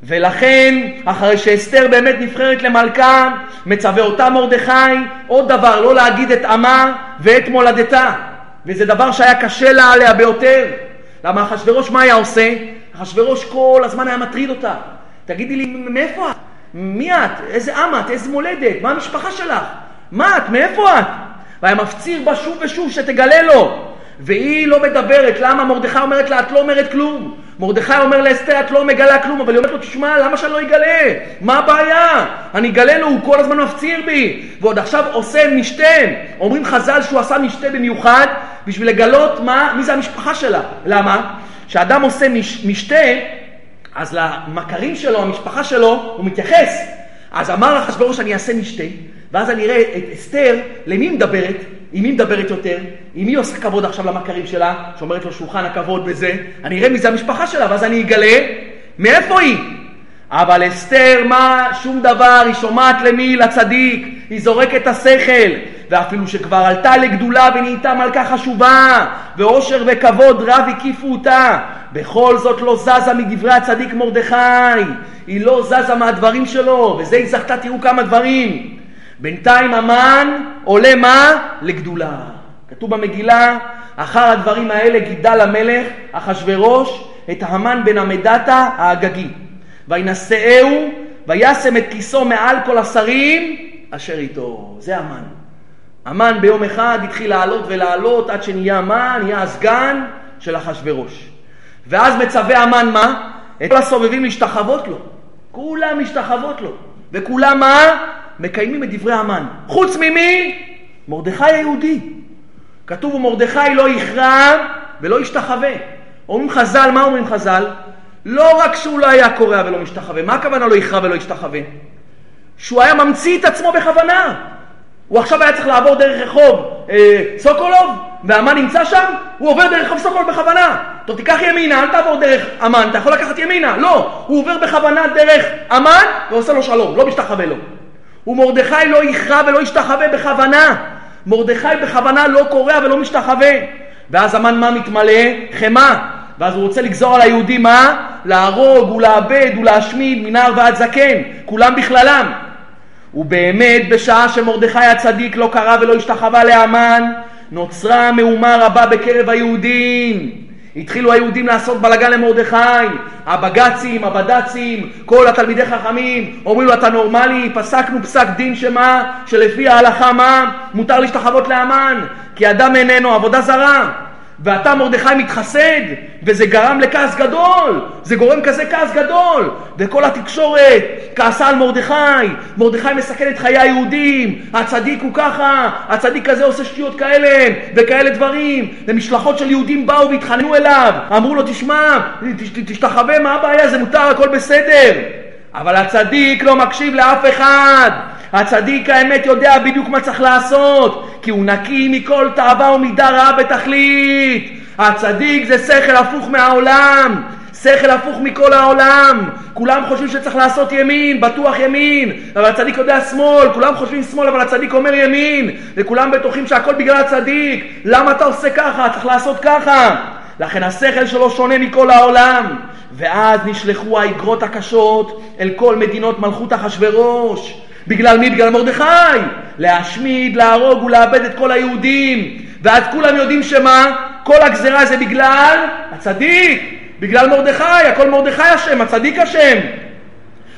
ולכן, אחרי שאסתר באמת נבחרת למלכה, מצווה אותה מרדכי עוד דבר, לא להגיד את עמה ואת מולדתה. וזה דבר שהיה קשה לה עליה ביותר. למה אחשוורוש מה היה עושה? אחשוורוש כל הזמן היה מטריד אותה. תגידי לי, מאיפה את? מי את? איזה עם את? איזה מולדת? מה המשפחה שלך? מה את? מאיפה את? והיה מפציר בה שוב ושוב שתגלה לו. והיא לא מדברת, למה? מרדכי אומרת לה, את לא אומרת כלום. מרדכי אומר לאסתר, את לא מגלה כלום, אבל היא אומרת לו, תשמע, למה שאני לא אגלה? מה הבעיה? אני אגלה לו, הוא כל הזמן מפציר בי. ועוד עכשיו עושה משתה. אומרים חז"ל שהוא עשה משתה במיוחד, בשביל לגלות מה, מי זה המשפחה שלה. למה? כשאדם עושה מש, משתה, אז למכרים שלו, המשפחה שלו, הוא מתייחס. אז אמר אחשוורוש, אני אעשה משתה, ואז אני אראה את אסתר, למי מדברת? עם מי מדברת יותר? עם מי עושה כבוד עכשיו למכרים שלה, שאומרת לו שולחן הכבוד בזה? אני אראה מי זה המשפחה שלה, ואז אני אגלה מאיפה היא. אבל אסתר, מה? שום דבר, היא שומעת למי? לצדיק, היא זורקת את השכל, ואפילו שכבר עלתה לגדולה ונהייתה מלכה חשובה, ואושר וכבוד רב הקיפו אותה, בכל זאת לא זזה מדברי הצדיק מרדכי, היא לא זזה מהדברים שלו, וזה היא זכתה, תראו כמה דברים. בינתיים המן עולה מה? לגדולה. כתוב במגילה, אחר הדברים האלה גידל המלך, אחשורוש, את המן בן המדתה האגגי. וינשאהו, וישם את כיסו מעל כל השרים אשר איתו. זה המן. המן ביום אחד התחיל לעלות ולעלות עד שנהיה המן, נהיה הסגן של אחשורוש. ואז מצווה המן מה? את כל הסובבים להשתחוות לו. כולם משתחוות לו. וכולם מה? מקיימים את דברי המן. חוץ ממי? מרדכי היהודי. כתוב ומרדכי לא יכרע ולא ישתחווה. אומרים חז"ל, מה אומרים חז"ל? לא רק שהוא לא היה קורע ולא משתחווה, מה הכוונה לא יכרע ולא ישתחווה? שהוא היה ממציא את עצמו בכוונה. הוא עכשיו היה צריך לעבור דרך רחוב אה, סוקולוב, והמן נמצא שם, הוא עובר דרך רחוב סוקולוב בכוונה. טוב, תיקח ימינה, אל תעבור דרך המן, אתה יכול לקחת ימינה. לא, הוא עובר בכוונה דרך המן ועושה לו שלום, לא משתחווה לו. ומרדכי לא יכרע ולא ישתחווה בכוונה. מרדכי בכוונה לא קורע ולא משתחווה. ואז המן מה מתמלא? חמאה. ואז הוא רוצה לגזור על היהודים מה? להרוג ולאבד ולהשמיד מנער ועד זקן, כולם בכללם. ובאמת בשעה שמרדכי הצדיק לא קרא ולא השתחווה להמן, נוצרה מהומה רבה בקרב היהודים. התחילו היהודים לעשות בלאגן למרדכי, הבג"צים, הבד"צים, כל התלמידי חכמים, אומרים לו אתה נורמלי, פסקנו פסק דין שמה, שלפי ההלכה מה, מותר להשתחוות לאמן, כי אדם איננו עבודה זרה. ואתה מרדכי מתחסד, וזה גרם לכעס גדול, זה גורם כזה כעס גדול, וכל התקשורת כעסה על מרדכי, מרדכי מסכן את חיי היהודים, הצדיק הוא ככה, הצדיק הזה עושה שטויות כאלה, וכאלה דברים, ומשלחות של יהודים באו והתחננו אליו, אמרו לו תשמע, תשתחווה, מה הבעיה, זה מותר, הכל בסדר. אבל הצדיק לא מקשיב לאף אחד. הצדיק האמת יודע בדיוק מה צריך לעשות, כי הוא נקי מכל תאווה ומידה רעה בתכלית. הצדיק זה שכל הפוך מהעולם, שכל הפוך מכל העולם. כולם חושבים שצריך לעשות ימין, בטוח ימין, אבל הצדיק יודע שמאל, כולם חושבים שמאל, אבל הצדיק אומר ימין, וכולם בטוחים שהכל בגלל הצדיק. למה אתה עושה ככה? צריך לעשות ככה. לכן השכל שלו שונה מכל העולם. ואז נשלחו האגרות הקשות אל כל מדינות מלכות אחשורוש. בגלל מי? בגלל מרדכי. להשמיד, להרוג ולאבד את כל היהודים. ואז כולם יודעים שמה? כל הגזרה זה בגלל הצדיק, בגלל מרדכי, הכל מרדכי אשם, הצדיק אשם.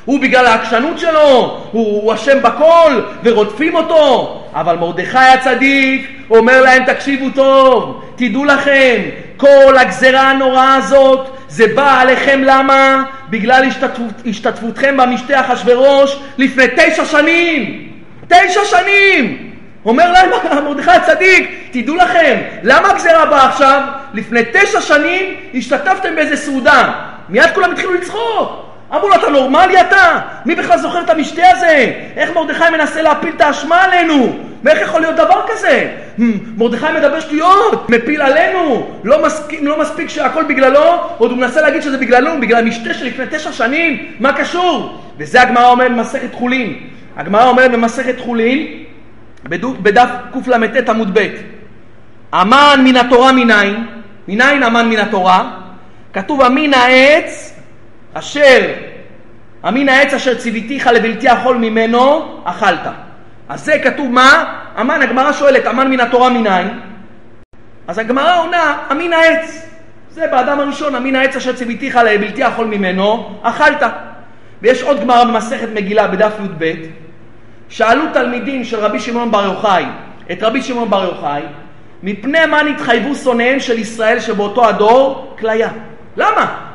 הוא בגלל העקשנות שלו, הוא אשם בכל, ורודפים אותו. אבל מרדכי הצדיק אומר להם, תקשיבו טוב, תדעו לכם, כל הגזרה הנוראה הזאת זה בא עליכם למה? בגלל השתתפות, השתתפותכם במשתה אחשורוש לפני תשע שנים. תשע שנים! אומר להם מרדכי הצדיק, תדעו לכם, למה הגזירה באה עכשיו? לפני תשע שנים השתתפתם באיזה סעודה. מיד כולם התחילו לצחוק. אמרו לו, אתה נורמלי אתה? מי בכלל זוכר את המשתה הזה? איך מרדכי מנסה להפיל את האשמה עלינו? ואיך יכול להיות דבר כזה? מרדכי מדבר שטויות, מפיל עלינו, לא מספיק, לא מספיק שהכל בגללו, עוד הוא מנסה להגיד שזה בגללו, בגלל המשתה שלפני תשע שנים, מה קשור? וזה הגמרא אומרת במסכת חולין. הגמרא אומרת במסכת חולין, בדף קלט עמוד ב', המן מן התורה מניין, מניין המן מן התורה? כתוב המין העץ אשר, המין העץ אשר ציוויתיך לבלתי אכול ממנו, אכלת. אז זה כתוב מה? המן, הגמרא שואלת, המן מן התורה מניין? אז הגמרא עונה, המין העץ. זה באדם הראשון, המין העץ אשר ציוויתיך לבלתי אכול ממנו, אכלת. ויש עוד גמרא במסכת מגילה בדף י"ב, שאלו תלמידים של רבי שמעון בר יוחאי את רבי שמעון בר יוחאי, מפני מה נתחייבו שונאיהם של ישראל שבאותו הדור? כליה. למה?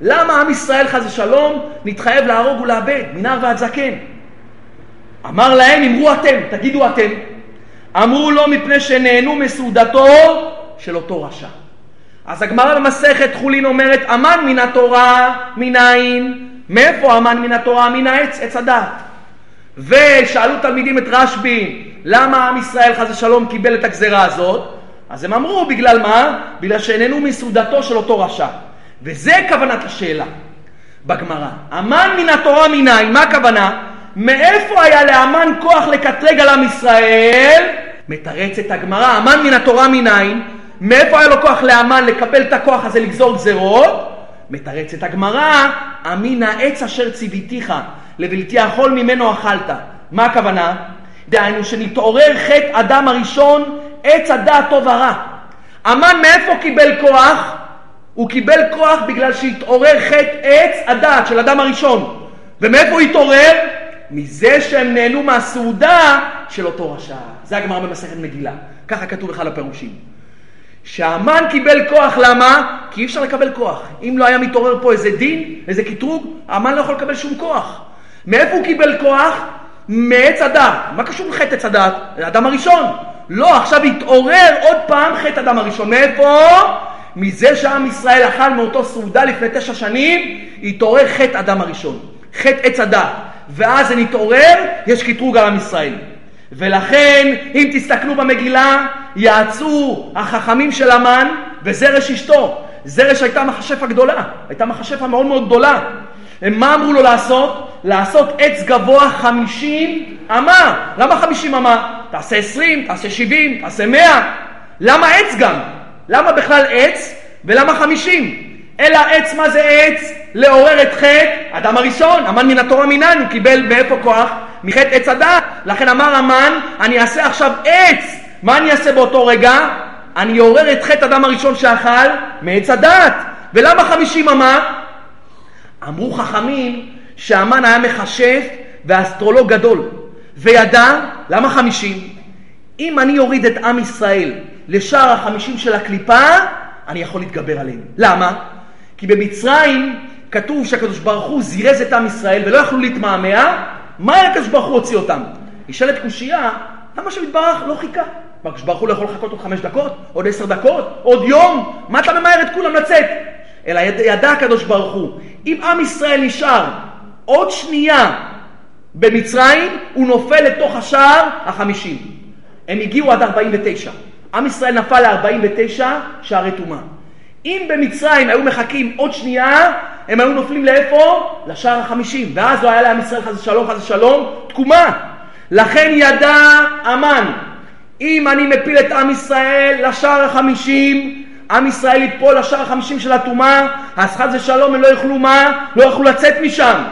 למה עם ישראל חס ושלום נתחייב להרוג ולאבד, מנער ועד זקן? אמר להם, אמרו אתם, תגידו אתם. אמרו לו מפני שנהנו מסעודתו של אותו רשע. אז הגמרא במסכת חולין אומרת, אמן מן התורה, מנין? מאיפה אמן מן התורה? מן העץ, עץ הדעת. ושאלו תלמידים את רשב"י, למה עם ישראל חס ושלום קיבל את הגזרה הזאת? אז הם אמרו, בגלל מה? בגלל שאיננו מסעודתו של אותו רשע. וזה כוונת השאלה בגמרא. אמן מן התורה מנין, מה הכוונה? מאיפה היה לאמן כוח לקטרג על עם ישראל? מתרצת הגמרא, אמן מן התורה מנין? מאיפה היה לו כוח לאמן לקבל את הכוח הזה לגזור גזרות? מתרצת הגמרא, אמין העץ אשר ציוויתיך, לבלתי אכול ממנו אכלת. מה הכוונה? דהיינו שנתעורר חטא אדם הראשון, עץ הדעת טוב ורע. המן מאיפה קיבל כוח? הוא קיבל כוח בגלל שהתעורר חטא עץ הדעת של אדם הראשון. ומאיפה הוא התעורר? מזה שהם נהנו מהסעודה של אותו רשע. זה הגמרא במסכת מגילה. ככה כתוב בכלל הפירושים. שהמן קיבל כוח, למה? כי אי אפשר לקבל כוח. אם לא היה מתעורר פה איזה דין, איזה קטרוג, המן לא יכול לקבל שום כוח. מאיפה הוא קיבל כוח? מעץ הדת. מה קשור חטא עץ הדת? זה האדם הראשון. לא, עכשיו התעורר עוד פעם חטא אדם הראשון. מאיפה? מזה שעם ישראל אכל מאותו סעודה לפני תשע שנים, התעורר חטא אדם הראשון. חטא עץ הדת. ואז זה נתעורר, יש קטרוג על עם ישראל. ולכן, אם תסתכלו במגילה, יעצו החכמים של המן וזרש אשתו. זרש הייתה מכשפה גדולה, הייתה מכשפה מאוד מאוד גדולה. הם מה אמרו לו לעשות? לעשות עץ גבוה חמישים אמה. למה חמישים אמה? תעשה עשרים, תעשה שבעים, תעשה מאה. למה עץ גם? למה בכלל עץ ולמה חמישים? אלא עץ, מה זה עץ? לעורר את חטא אדם הראשון, המן מן התורה מינן, הוא קיבל מאיפה כוח? מחטא עץ הדת. לכן אמר המן, אני אעשה עכשיו עץ. מה אני אעשה באותו רגע? אני אעורר את חטא אדם הראשון שאכל מעץ הדת. ולמה חמישים אמה? אמרו חכמים שהמן היה מכשף ואסטרולוג גדול, וידע, למה חמישים? אם אני אוריד את עם ישראל לשער החמישים של הקליפה, אני יכול להתגבר עליהם. למה? כי במצרים כתוב שהקדוש ברוך הוא זירז את עם ישראל ולא יכלו להתמהמה, מה הקדוש ברוך הוא הוציא אותם? נשאלת קושייה, למה שמתברך לא חיכה? מה, הקדוש ברוך הוא לא יכול לחכות עוד חמש דקות? עוד עשר דקות? עוד יום? מה אתה ממהר את כולם לצאת? אלא יד, ידע הקדוש ברוך הוא, אם עם ישראל נשאר עוד שנייה במצרים, הוא נופל לתוך השער החמישים. הם הגיעו עד 49. עם ישראל נפל ל-49 שערי טומאה. אם במצרים היו מחכים עוד שנייה, הם היו נופלים לאיפה? לשער החמישים. ואז לא היה לעם ישראל חס ושלום, חס ושלום, תקומה. לכן ידע המן, אם אני מפיל את עם ישראל לשער החמישים, עם ישראל יפול לשער החמישים של הטומאה, אז חס ושלום הם לא יוכלו מה? לא יוכלו לצאת משם.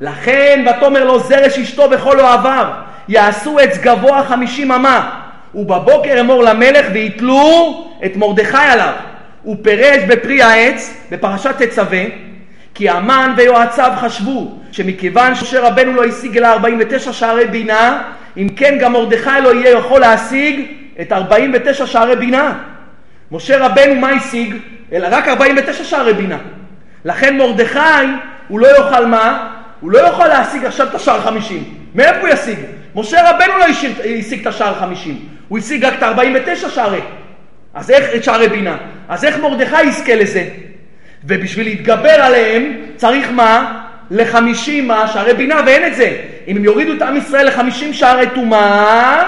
לכן ותאמר לו זרש אשתו בכל אוהביו, יעשו עץ גבוה חמישים אמה, ובבוקר אמור למלך ויתלו את מרדכי עליו. הוא פירש בפרי העץ, בפרשת תצווה, כי המן ויועציו חשבו שמכיוון שמשה רבנו לא השיג אלא 49 שערי בינה, אם כן גם מרדכי לא יהיה יכול להשיג את 49 שערי בינה. משה רבנו מה השיג? אלא רק 49 שערי בינה. לכן מרדכי הוא לא יוכל מה? הוא לא יכול להשיג עכשיו את השער 50. מאיפה הוא ישיג? משה רבנו לא השיג את השער 50. הוא השיג רק את 49 שערי. אז איך את שערי בינה? אז איך מרדכי יזכה לזה? ובשביל להתגבר עליהם צריך מה? לחמישים? שערי בינה, ואין את זה. אם הם יורידו את עם ישראל לחמישים שערי טומאה,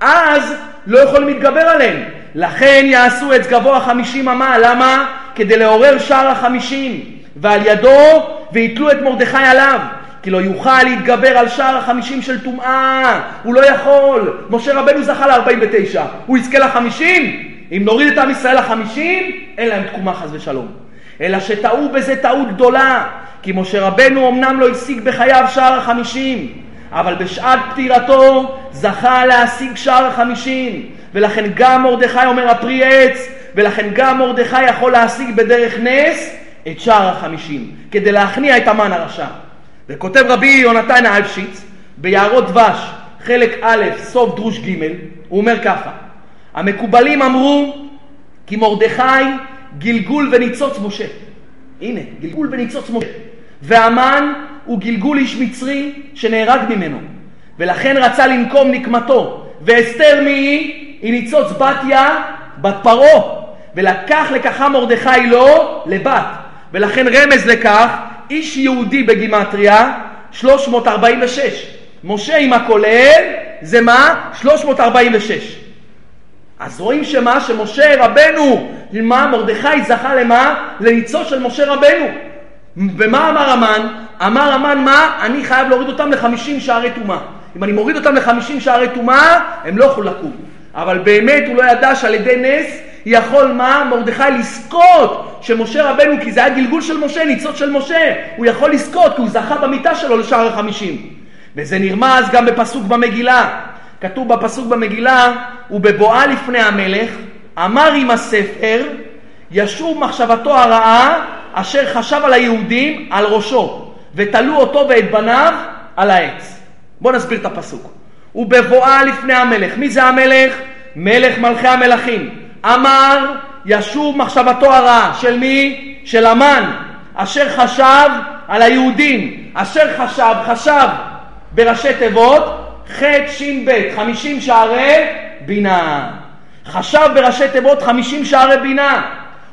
אז לא יכולים להתגבר עליהם. לכן יעשו עץ גבוה חמישים אמה, למה? כדי לעורר שער החמישים, ועל ידו ויתלו את מרדכי עליו. כי לא יוכל להתגבר על שער החמישים של טומאה, הוא לא יכול. משה רבנו זכה ל-49, הוא יזכה לחמישים? אם נוריד את עם ישראל לחמישים, אין להם תקומה חס ושלום. אלא שטעו בזה טעות גדולה, כי משה רבנו אמנם לא השיג בחייו שער החמישים, אבל בשעת פטירתו זכה להשיג שער החמישים, ולכן גם מרדכי אומר הפרי עץ, ולכן גם מרדכי יכול להשיג בדרך נס את שער החמישים, כדי להכניע את המן הרשע. וכותב רבי יונתן האלפשיץ, ביערות דבש, חלק א', סוף דרוש ג', הוא אומר ככה: המקובלים אמרו כי מרדכי גלגול וניצוץ משה. הנה, גלגול וניצוץ משה. והמן הוא גלגול איש מצרי שנהרג ממנו, ולכן רצה לנקום נקמתו. ואסתר מי היא? היא ניצוץ בתיה בת פרעה. ולקח לקחה מרדכי לו לבת. ולכן רמז לכך, איש יהודי בגימטריה, 346. משה עם הכולל, זה מה? 346. אז רואים שמה? שמשה רבנו, מה? מרדכי זכה למה? לניצוץ של משה רבנו. ומה אמר המן? אמר המן מה? אני חייב להוריד אותם לחמישים שערי טומאה. אם אני מוריד אותם לחמישים שערי טומאה, הם לא יכולים לקום. אבל באמת הוא לא ידע שעל ידי נס יכול מה? מרדכי לזכות שמשה רבנו, כי זה היה גלגול של משה, ניצוץ של משה, הוא יכול לזכות כי הוא זכה במיטה שלו לשער החמישים. וזה נרמז גם בפסוק במגילה. כתוב בפסוק במגילה, ובבואה לפני המלך, אמר עם הספר, ישוב מחשבתו הרעה, אשר חשב על היהודים, על ראשו, ותלו אותו ואת בניו על העץ. בואו נסביר את הפסוק. ובבואה לפני המלך. מי זה המלך? מלך מלכי המלכים. אמר, ישוב מחשבתו הרעה. של מי? של המן, אשר חשב על היהודים. אשר חשב, חשב בראשי תיבות, ח' ש' ב', חמישים שערי בינה. חשב בראשי תיבות חמישים שערי בינה.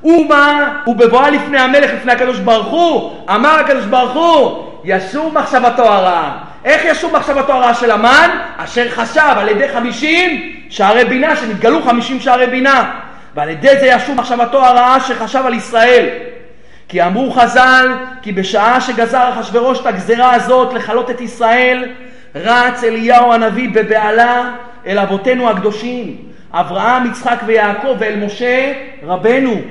ומה? ובבואה לפני המלך, לפני הקדוש ברוך הוא, אמר הקדוש ברוך הוא, ישוב מחשבתו הרעה. איך ישוב מחשבתו הרעה של המן? אשר חשב על ידי חמישים שערי בינה, שנתגלו חמישים שערי בינה. ועל ידי זה ישוב מחשבתו הרעה שחשב על ישראל. כי אמרו חז"ל, כי בשעה שגזר אחשורוש את הגזרה הזאת לכלות את ישראל, רץ אליהו הנביא בבהלה אל אבותינו הקדושים, אברהם, יצחק ויעקב, ואל משה רבנו,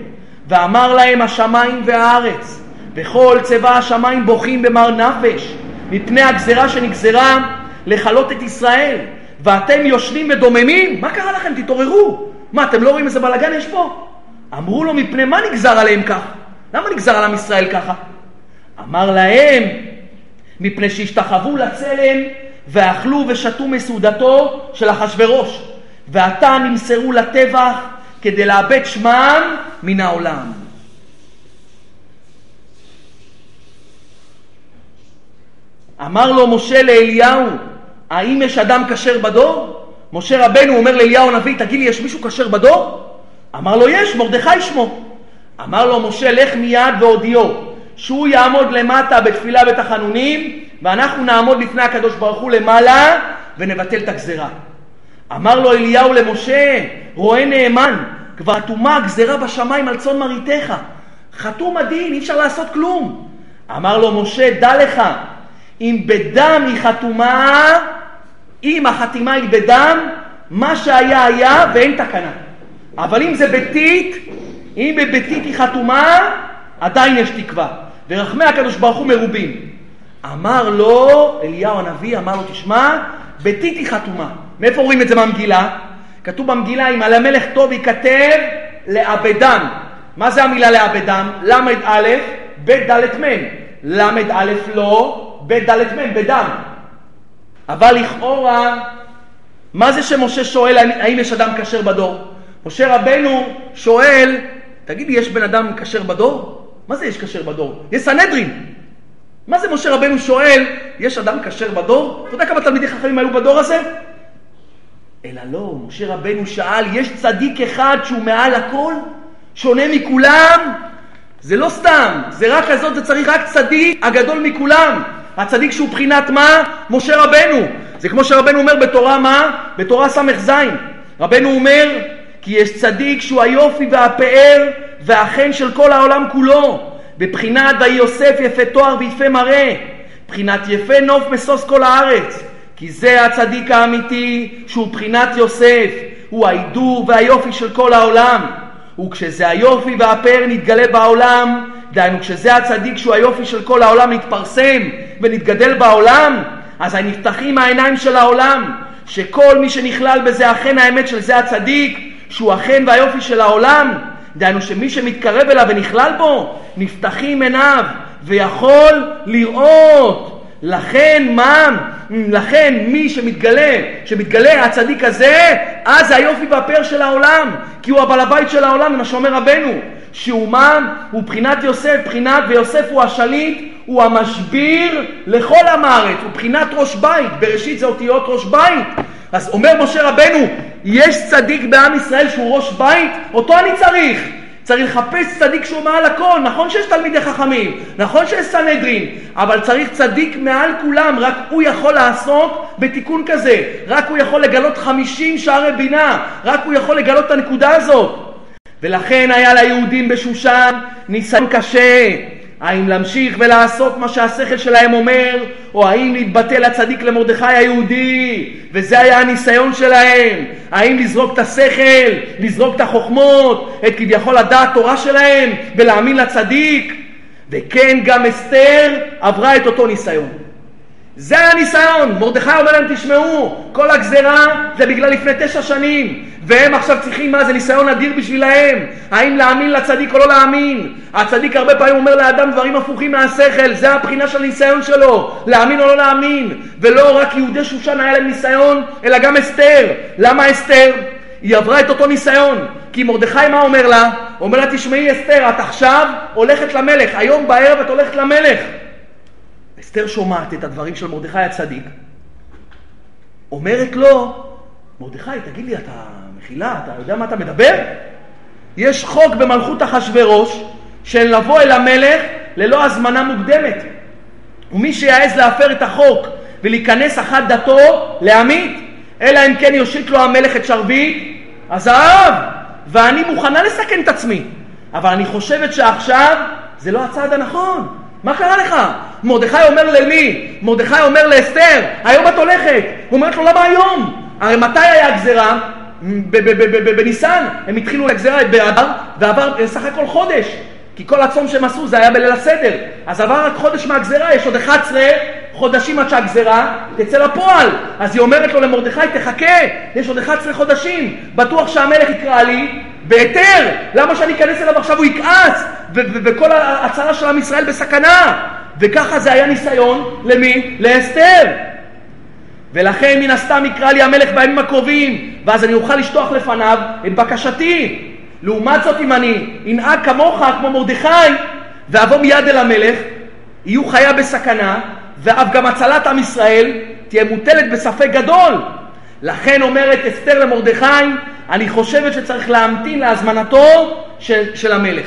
ואמר להם השמיים והארץ, וכל צבא השמיים בוכים במר נפש, מפני הגזרה שנגזרה לכלות את ישראל, ואתם יושבים ודוממים? מה קרה לכם? תתעוררו. מה, אתם לא רואים איזה בלאגן יש פה? אמרו לו, מפני מה נגזר עליהם כך? למה נגזר על עם ישראל ככה? אמר להם, מפני שהשתחוו לצלם ואכלו ושתו מסעודתו של אחשורוש, ועתה נמסרו לטבח כדי לאבד שמם מן העולם. אמר לו משה לאליהו, האם יש אדם כשר בדור? משה רבנו אומר לאליהו הנביא, תגיד לי, יש מישהו כשר בדור? אמר לו, יש, מרדכי שמו. אמר לו משה, לך מיד והודיעו, שהוא יעמוד למטה בתפילה בתחנונים, ואנחנו נעמוד לפני הקדוש ברוך הוא למעלה, ונבטל את הגזרה. אמר לו אליהו למשה, רואה נאמן, כבר חתומה הגזרה בשמיים על צאן מרעיתך. חתום הדין, אי אפשר לעשות כלום. אמר לו משה, דע לך, אם בדם היא חתומה, אם החתימה היא בדם, מה שהיה היה ואין תקנה. אבל אם זה ביתית, אם בביתית היא חתומה, עדיין יש תקווה. ורחמי הקדוש ברוך הוא מרובים. אמר לו, אליהו הנביא אמר לו, תשמע, ביתית היא חתומה. מאיפה רואים את זה במגילה? כתוב במגילה, אם על המלך טוב ייכתב לאבדם. מה זה המילה לאבדם? ל"א, ב' ד' מ'. ל"א לא, ב' ד' מ', בדם. אבל לכאורה, מה זה שמשה שואל האם יש אדם כשר בדור? משה רבנו שואל, תגיד לי, יש בן אדם כשר בדור? מה זה יש כשר בדור? יש סנהדרין. מה זה משה רבנו שואל, יש אדם כשר בדור? אתה יודע כמה תלמידי חכמים היו בדור הזה? אלא לא, משה רבנו שאל, יש צדיק אחד שהוא מעל הכל? שונה מכולם? זה לא סתם, זה רק כזאת, זה צריך רק צדיק הגדול מכולם. הצדיק שהוא בחינת מה? משה רבנו. זה כמו שרבנו אומר בתורה מה? בתורה ס"ז. רבנו אומר, כי יש צדיק שהוא היופי והפאר והחן של כל העולם כולו. בבחינת ויהי יוסף יפה תואר ויפה מראה. בחינת יפה נוף משוש כל הארץ. כי זה הצדיק האמיתי שהוא בחינת יוסף. הוא ההידור והיופי של כל העולם. וכשזה היופי והפאר נתגלה בעולם, דהיינו כשזה הצדיק שהוא היופי של כל העולם נתפרסם ונתגדל בעולם, אז נפתחים העיניים של העולם, שכל מי שנכלל בזה אכן האמת של זה הצדיק, שהוא אכן והיופי של העולם, דהיינו שמי שמתקרב אליו ונכלל בו, נפתחים עיניו ויכול לראות. לכן מה? לכן מי שמתגלה, שמתגלה הצדיק הזה, אז זה היופי והפאר של העולם, כי הוא הבעל הבית של העולם, מה שאומר רבנו, שהוא מה? הוא בחינת יוסף, בחינת ויוסף הוא השליט, הוא המשביר לכל עם הארץ, הוא בחינת ראש בית, בראשית זה אותיות ראש בית. אז אומר משה רבנו, יש צדיק בעם ישראל שהוא ראש בית, אותו אני צריך. צריך לחפש צדיק שהוא מעל הכל. נכון שיש תלמידי חכמים, נכון שיש סנהדרין, אבל צריך צדיק מעל כולם, רק הוא יכול לעסוק בתיקון כזה. רק הוא יכול לגלות חמישים שערי בינה, רק הוא יכול לגלות את הנקודה הזאת. ולכן היה ליהודים בשושן ניסיון קשה. האם להמשיך ולעשות מה שהשכל שלהם אומר, או האם להתבטא לצדיק למרדכי היהודי, וזה היה הניסיון שלהם. האם לזרוק את השכל, לזרוק את החוכמות, את כביכול הדעת תורה שלהם, ולהאמין לצדיק. וכן, גם אסתר עברה את אותו ניסיון. זה הניסיון. מרדכי אומר להם, תשמעו, כל הגזרה זה בגלל לפני תשע שנים, והם עכשיו צריכים, מה, זה ניסיון אדיר בשבילהם. האם להאמין לצדיק או לא להאמין? הצדיק הרבה פעמים אומר לאדם דברים הפוכים מהשכל, זה הבחינה של הניסיון שלו, להאמין או לא להאמין. ולא רק יהודי שושן היה להם ניסיון, אלא גם אסתר. למה אסתר? היא עברה את אותו ניסיון. כי מרדכי מה אומר לה? אומר לה, תשמעי אסתר, את עכשיו הולכת למלך, היום בערב את הולכת למלך. אסתר שומעת את הדברים של מרדכי הצדיק, אומרת לו, מרדכי, תגיד לי, אתה מחילה, אתה יודע מה אתה מדבר? יש חוק במלכות אחשורוש של לבוא אל המלך ללא הזמנה מוקדמת. ומי שיעז להפר את החוק ולהיכנס אחת דתו, להמית, אלא אם כן יושיט לו המלך את שרביט הזהב, ואני מוכנה לסכן את עצמי. אבל אני חושבת שעכשיו זה לא הצעד הנכון. מה קרה לך? מרדכי אומר למי? מרדכי אומר לאסתר, היום את הולכת. הוא אומרת לו, למה היום? הרי מתי היה הגזירה? בניסן. הם התחילו לגזירה באדר, ועבר סך הכל חודש. כי כל הצום שהם עשו זה היה בליל הסדר. אז עבר רק חודש מהגזירה, יש עוד 11 חודשים עד שהגזירה תצא לפועל. אז היא אומרת לו למרדכי, תחכה, יש עוד 11 חודשים, בטוח שהמלך יקרא לי בהיתר. למה שאני אכנס אליו עכשיו הוא יכעס? וכל ההצהרה של עם ישראל בסכנה. וככה זה היה ניסיון למי? לאסתר. ולכן מן הסתם יקרא לי המלך בימים הקרובים, ואז אני אוכל לשטוח לפניו את בקשתי. לעומת זאת, אם אני אנהג כמוך, כמו מרדכי, ואבוא מיד אל המלך, יהיו חיה בסכנה, ואף גם הצלת עם ישראל תהיה מוטלת בספק גדול. לכן אומרת אסתר למרדכי, אני חושבת שצריך להמתין להזמנתו של, של המלך.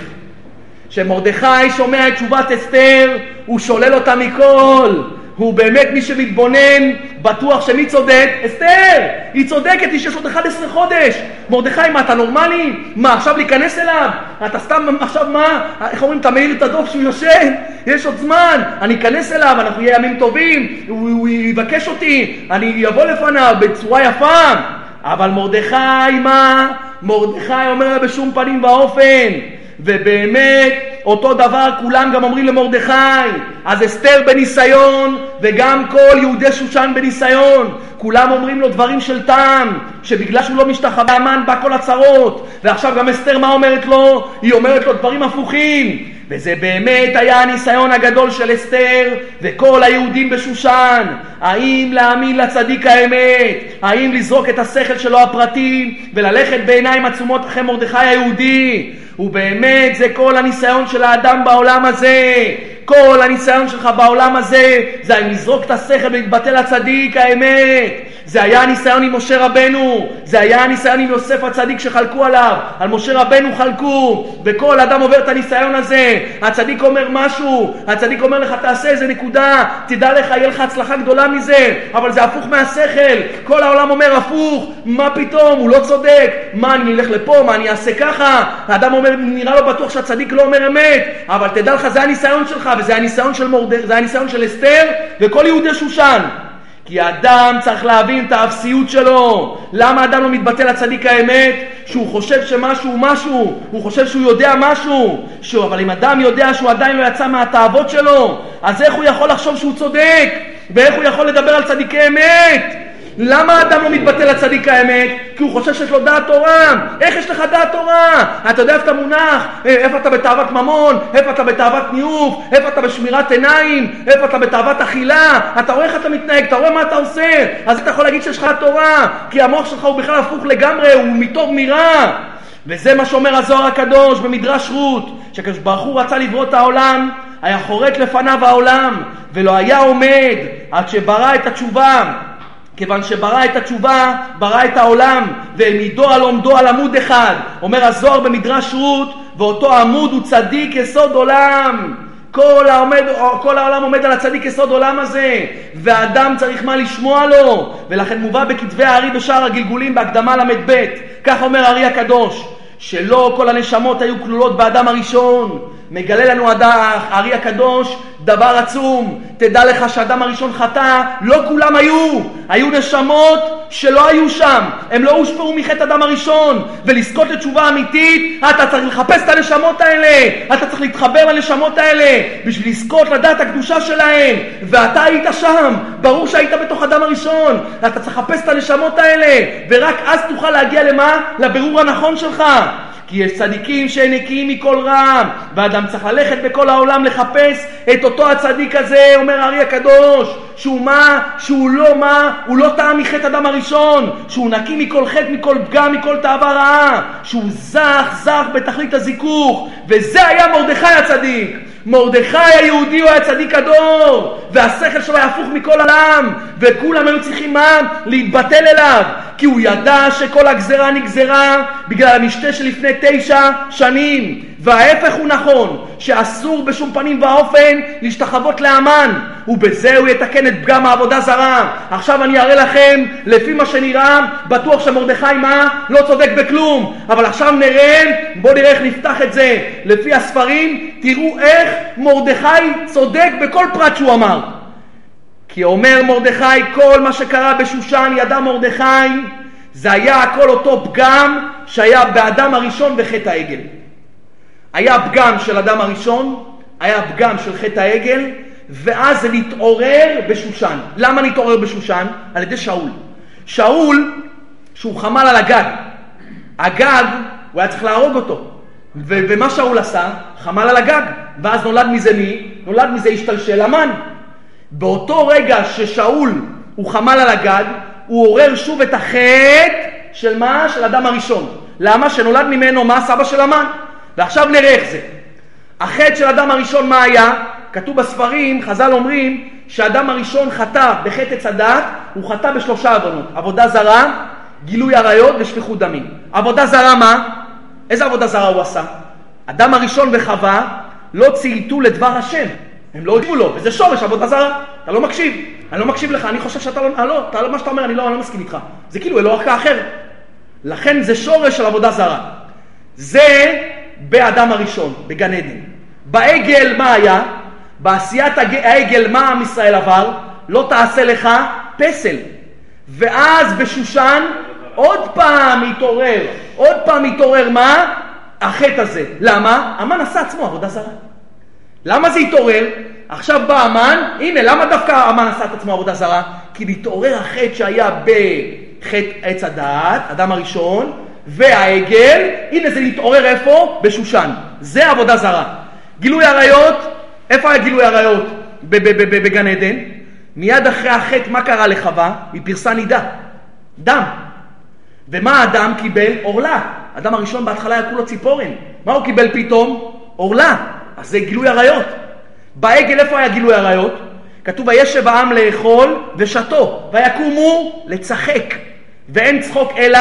כשמרדכי שומע את תשובת אסתר, הוא שולל אותה מכל. הוא באמת מי שמתבונן, בטוח שמי צודק? אסתר! היא צודקת, היא שיש עוד 11 חודש. מרדכי, מה, אתה נורמלי? מה, עכשיו להיכנס אליו? אתה סתם עכשיו מה? איך אומרים, אתה מעיר את הדוב שהוא יושן? יש עוד זמן, אני אכנס אליו, אנחנו נהיה ימים טובים, הוא, הוא יבקש אותי, אני אבוא לפניו בצורה יפה. אבל מרדכי, מה? מרדכי אומר לה בשום פנים ואופן. ובאמת, אותו דבר כולם גם אומרים למרדכי. אז אסתר בניסיון, וגם כל יהודי שושן בניסיון. כולם אומרים לו דברים של טעם, שבגלל שהוא לא משתחווה המן בא כל הצרות. ועכשיו גם אסתר מה אומרת לו? היא אומרת לו דברים הפוכים. וזה באמת היה הניסיון הגדול של אסתר וכל היהודים בשושן. האם להאמין לצדיק האמת? האם לזרוק את השכל שלו הפרטי וללכת בעיניים עצומות אחרי מרדכי היהודי? ובאמת זה כל הניסיון של האדם בעולם הזה. כל הניסיון שלך בעולם הזה זה האם לזרוק את השכל ולהתבטא לצדיק האמת. זה היה הניסיון עם משה רבנו, זה היה הניסיון עם יוסף הצדיק שחלקו עליו, על משה רבנו חלקו, וכל אדם עובר את הניסיון הזה. הצדיק אומר משהו, הצדיק אומר לך תעשה איזה נקודה, תדע לך, יהיה לך הצלחה גדולה מזה, אבל זה הפוך מהשכל. כל העולם אומר הפוך, מה פתאום, הוא לא צודק, מה אני אלך לפה, מה אני אעשה ככה? האדם אומר, נראה לו בטוח שהצדיק לא אומר אמת, אבל תדע לך, זה הניסיון שלך, וזה הניסיון של, מורד... הניסיון של אסתר וכל יהודי שושן. כי האדם צריך להבין את האפסיות שלו. למה אדם לא מתבטא לצדיק האמת? שהוא חושב שמשהו הוא משהו, הוא חושב שהוא יודע משהו. שהוא, אבל אם אדם יודע שהוא עדיין לא יצא מהתאוות שלו, אז איך הוא יכול לחשוב שהוא צודק? ואיך הוא יכול לדבר על צדיקי אמת? למה האדם לא מתבטא לצדיק האמת? כי הוא חושב שיש לו דעת תורה. איך יש לך דעת תורה? אתה יודע איפה אתה מונח? איפה אתה בתאוות ממון? איפה אתה בתאוות ניאוף? איפה אתה בשמירת עיניים? איפה אתה בתאוות אכילה? אתה רואה איך אתה מתנהג, אתה רואה מה אתה עושה. אז אתה יכול להגיד שיש לך תורה, כי המוח שלך הוא בכלל הפוך לגמרי, הוא מטוב מרע. וזה מה שאומר הזוהר הקדוש במדרש רות, שכשברוך ברוך רצה לברוא את העולם, היה חורק לפניו העולם, ולא היה עומד עד שברא את התשובה. כיוון שברא את התשובה, ברא את העולם, והעמידו על עומדו על עמוד אחד. אומר הזוהר במדרש רות, ואותו עמוד הוא צדיק יסוד עולם. כל, העומד, כל העולם עומד על הצדיק יסוד עולם הזה, והאדם צריך מה לשמוע לו, ולכן מובא בכתבי הארי בשער הגלגולים בהקדמה ל"ב, כך אומר הארי הקדוש, שלא כל הנשמות היו כלולות באדם הראשון, מגלה לנו הארי הקדוש דבר עצום. תדע לך שהאדם הראשון חטא, לא כולם היו. היו נשמות שלא היו שם. הם לא הושפעו מחטא אדם הראשון. ולזכות לתשובה אמיתית, אתה צריך לחפש את הנשמות האלה. אתה צריך להתחבר לנשמות האלה בשביל לזכות לדעת הקדושה שלהם. ואתה היית שם. ברור שהיית בתוך אדם הראשון. אתה צריך לחפש את הנשמות האלה. ורק אז תוכל להגיע למה? לבירור הנכון שלך. כי יש צדיקים שהם נקיים מכל רע, ואדם צריך ללכת בכל העולם לחפש את אותו הצדיק הזה, אומר הארי הקדוש, שהוא מה? שהוא לא מה? הוא לא טעם מחטא אדם הראשון, שהוא נקי מכל חטא, מכל פגם, מכל תאווה רעה, שהוא זך, זך בתכלית הזיכוך, וזה היה מרדכי הצדיק. מרדכי היהודי הוא היה צדיק הדור, והשכל שלו היה הפוך מכל עולם, וכולם היו צריכים מה? להתבטל אליו, כי הוא ידע שכל הגזרה נגזרה בגלל המשתה שלפני תשע שנים, וההפך הוא נכון, שאסור בשום פנים ואופן להשתחוות לאמן, ובזה הוא יתקן את פגם העבודה זרה. עכשיו אני אראה לכם, לפי מה שנראה, בטוח שמרדכי מה? לא צודק בכלום. אבל עכשיו נראה, בואו נראה איך נפתח את זה. לפי הספרים, תראו איך מרדכי צודק בכל פרט שהוא אמר. כי אומר מרדכי, כל מה שקרה בשושן ידע מרדכי, זה היה הכל אותו פגם שהיה באדם הראשון בחטא העגל. היה פגם של אדם הראשון, היה פגם של חטא העגל, ואז זה נתעורר בשושן. למה נתעורר בשושן? על ידי שאול. שאול, שהוא חמל על הגג. הגג, הוא היה צריך להרוג אותו. ו- ומה שאול עשה? חמל על הגג. ואז נולד מזה מי? נולד מזה השתלשל המן. באותו רגע ששאול הוא חמל על הגג, הוא עורר שוב את החטא של מה? של אדם הראשון. למה? שנולד ממנו מה? סבא של המן. ועכשיו נראה איך זה. החטא של אדם הראשון מה היה? כתוב בספרים, חז"ל אומרים, שאדם הראשון חטא בחטא עץ הדת, הוא חטא בשלושה עוונות. עבודה זרה, גילוי עריות ושפיכות דמים. עבודה זרה מה? איזה עבודה זרה הוא עשה? אדם הראשון וחווה לא צייתו לדבר השם. הם לא הגיבו לו, וזה שורש עבודה זרה. אתה לא מקשיב. אני לא מקשיב לך, אני חושב שאתה לא... אה, לא, אתה לא, מה שאתה אומר, אני לא, אני לא מסכים איתך. זה כאילו אלוהיך אחר. לכן זה שורש של עבודה זרה. זה באדם הראשון, בגן עדן. בעגל מה היה? בעשיית העגל מה עם ישראל עבר? לא תעשה לך פסל. ואז בשושן עוד פעם התעורר, עוד פעם התעורר מה? החטא הזה. למה? המן עשה עצמו עבודה זרה. למה זה התעורר? עכשיו בא המן, הנה, למה דווקא המן עשה את עצמו עבודה זרה? כי מתעורר החטא שהיה בחטא עץ הדעת, אדם הראשון, והעגל, הנה זה להתעורר איפה? בשושן. זה עבודה זרה. גילוי עריות, איפה היה גילוי עריות? בגן עדן. מיד אחרי החטא, מה קרה לחווה? היא פרסה נידה. דם. ומה האדם קיבל? עורלה. האדם הראשון בהתחלה היה כולו ציפורן. מה הוא קיבל פתאום? עורלה. אז זה גילוי עריות. בעגל איפה היה גילוי עריות? כתוב וישב העם לאכול ושתו, ויקומו לצחק. ואין צחוק אלא